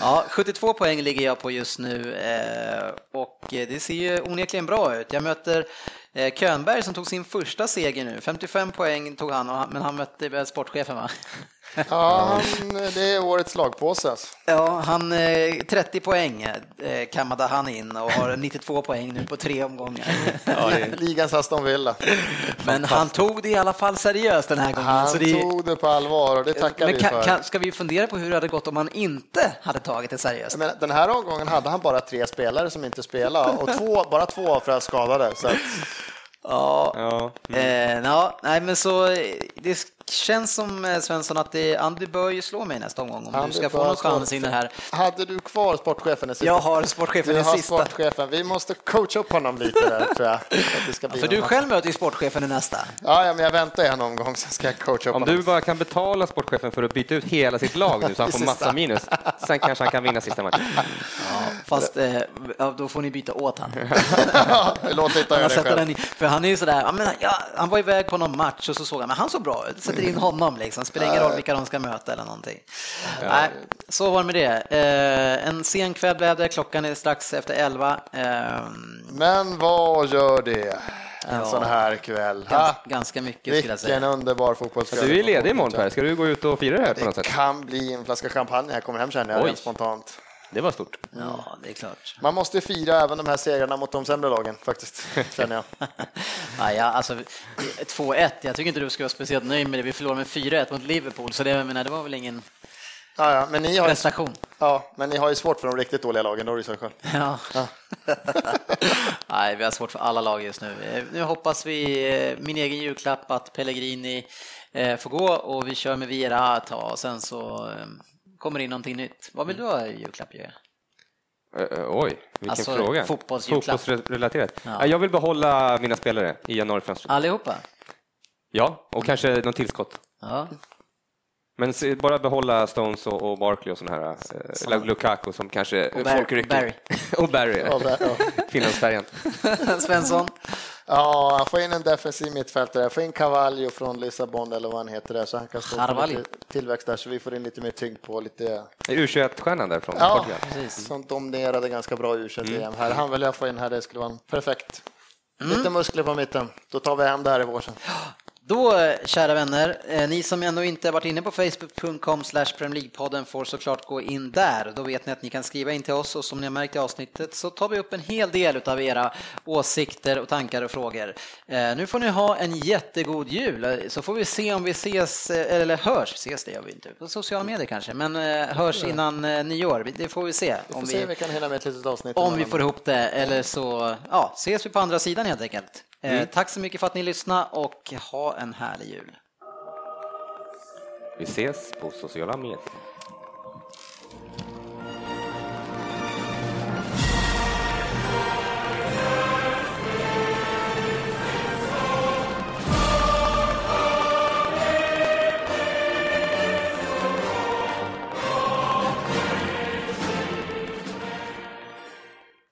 Ja, 72 poäng ligger jag på just nu eh, och det ser ju onekligen bra ut. Jag möter eh, Könberg som tog sin första seger nu, 55 poäng tog han, men han mötte sportchefen va? Ja, han, det är årets lagpåse. Alltså. Ja, han, 30 eh, poäng eh, kammade han in och har 92 poäng nu på tre omgångar. Ja, Ligans Aston Villa. Men han tog det i alla fall seriöst den här gången. Han så det... tog det på allvar och det tackar Men vi för. Kan, ska vi fundera på hur det hade gått om han inte hade tagit det seriöst? Men den här omgången hade han bara tre spelare som inte spelade och två, bara två att skadade. Så att... Ja, ja. Mm. Eh, ja, nej men så det känns som eh, Svensson att det, Andy bör ju slå mig nästa omgång om Andy du ska få någon chans in här. Hade du kvar sportchefen i sista? Jag har sportchefen i sista. Sportchefen. Vi måste coacha upp honom lite där tror jag. Ja, för du själv möter ju sportchefen i nästa. Ja, ja, men jag väntar en omgång så ska jag coacha upp om honom. Om du bara kan betala sportchefen för att byta ut hela sitt lag nu så han får massa minus, sen kanske han kan vinna sista matchen. Ja, fast eh, då får ni byta åt han. Låt inte göra det själv. För han är ju sådär, ja, han var iväg på någon match och så såg han, men han såg bra ut, sätter in honom liksom. Spelar ingen roll vilka de ska möta eller någonting. Ja. Nej, så var det med det. Eh, en sen kväll blev det, klockan är strax efter elva. Eh, Men vad gör det? En ja, sån här kväll. Gans, ganska mycket Vilken skulle jag säga. underbar fotbollskväll. Du är ledig imorgon Per, ska du gå ut och fira det här på något sätt? Det kan bli en flaska champagne när jag kommer hem känner jag spontant. Det var stort. Ja, det är klart. Man måste fira även de här segrarna mot de sämre lagen faktiskt, känner jag. ja, ja, alltså 2-1, jag tycker inte du ska vara speciellt nöjd med det. Vi förlorade med 4-1 mot Liverpool, så det, menar, det var väl ingen ja, ja, men ni har prestation. Ja, men ni har ju svårt för de riktigt dåliga lagen, då har du sagt själv. Ja. ja. Nej, vi har svårt för alla lag just nu. Nu hoppas vi, eh, min egen julklapp, att Pellegrini eh, får gå och vi kör med Vieira ett tag och sen så eh, kommer in någonting nytt. Vad vill du ha i julklapp, Jörgen? Uh, oj, vilken alltså, fråga. Fotbollsrelaterat. Ja. Jag vill behålla mina spelare i januarifönstret. Allihopa? Ja, och kanske någon tillskott. Ja. Men bara behålla Stones och, och Barkley och sådana här, så. eh, Lukaku som kanske och folk rycker. Barry. och Barry, ja. Finlandsfärjan. Svensson? Ja, får in en defensiv mittfältare. Jag får in Cavallo från Lissabon eller vad han heter där, så han kan stå för lite tillväxt där så vi får in lite mer tyngd på lite. U21-stjärnan där från ja, Portugal. Precis. Som dominerade ganska bra u 21 mm. här. Han vill jag få in här, det skulle vara perfekt. Mm. Lite muskler på mitten, då tar vi hem det här i vår sen. Då, kära vänner, eh, ni som ännu inte varit inne på facebook.com slash podden får såklart gå in där. Då vet ni att ni kan skriva in till oss och som ni har märkt i avsnittet så tar vi upp en hel del av era åsikter och tankar och frågor. Eh, nu får ni ha en jättegod jul eh, så får vi se om vi ses, eller hörs, ses det gör vi inte, på sociala medier kanske, men hörs innan nyår. Det får vi se. Vi får om se vi, vi kan hinna med ett litet avsnitt. Om vi får ihop det eller så ja, ses vi på andra sidan helt enkelt. Eh, mm. Tack så mycket för att ni lyssnade och ha en härlig jul. Vi ses på sociala medier.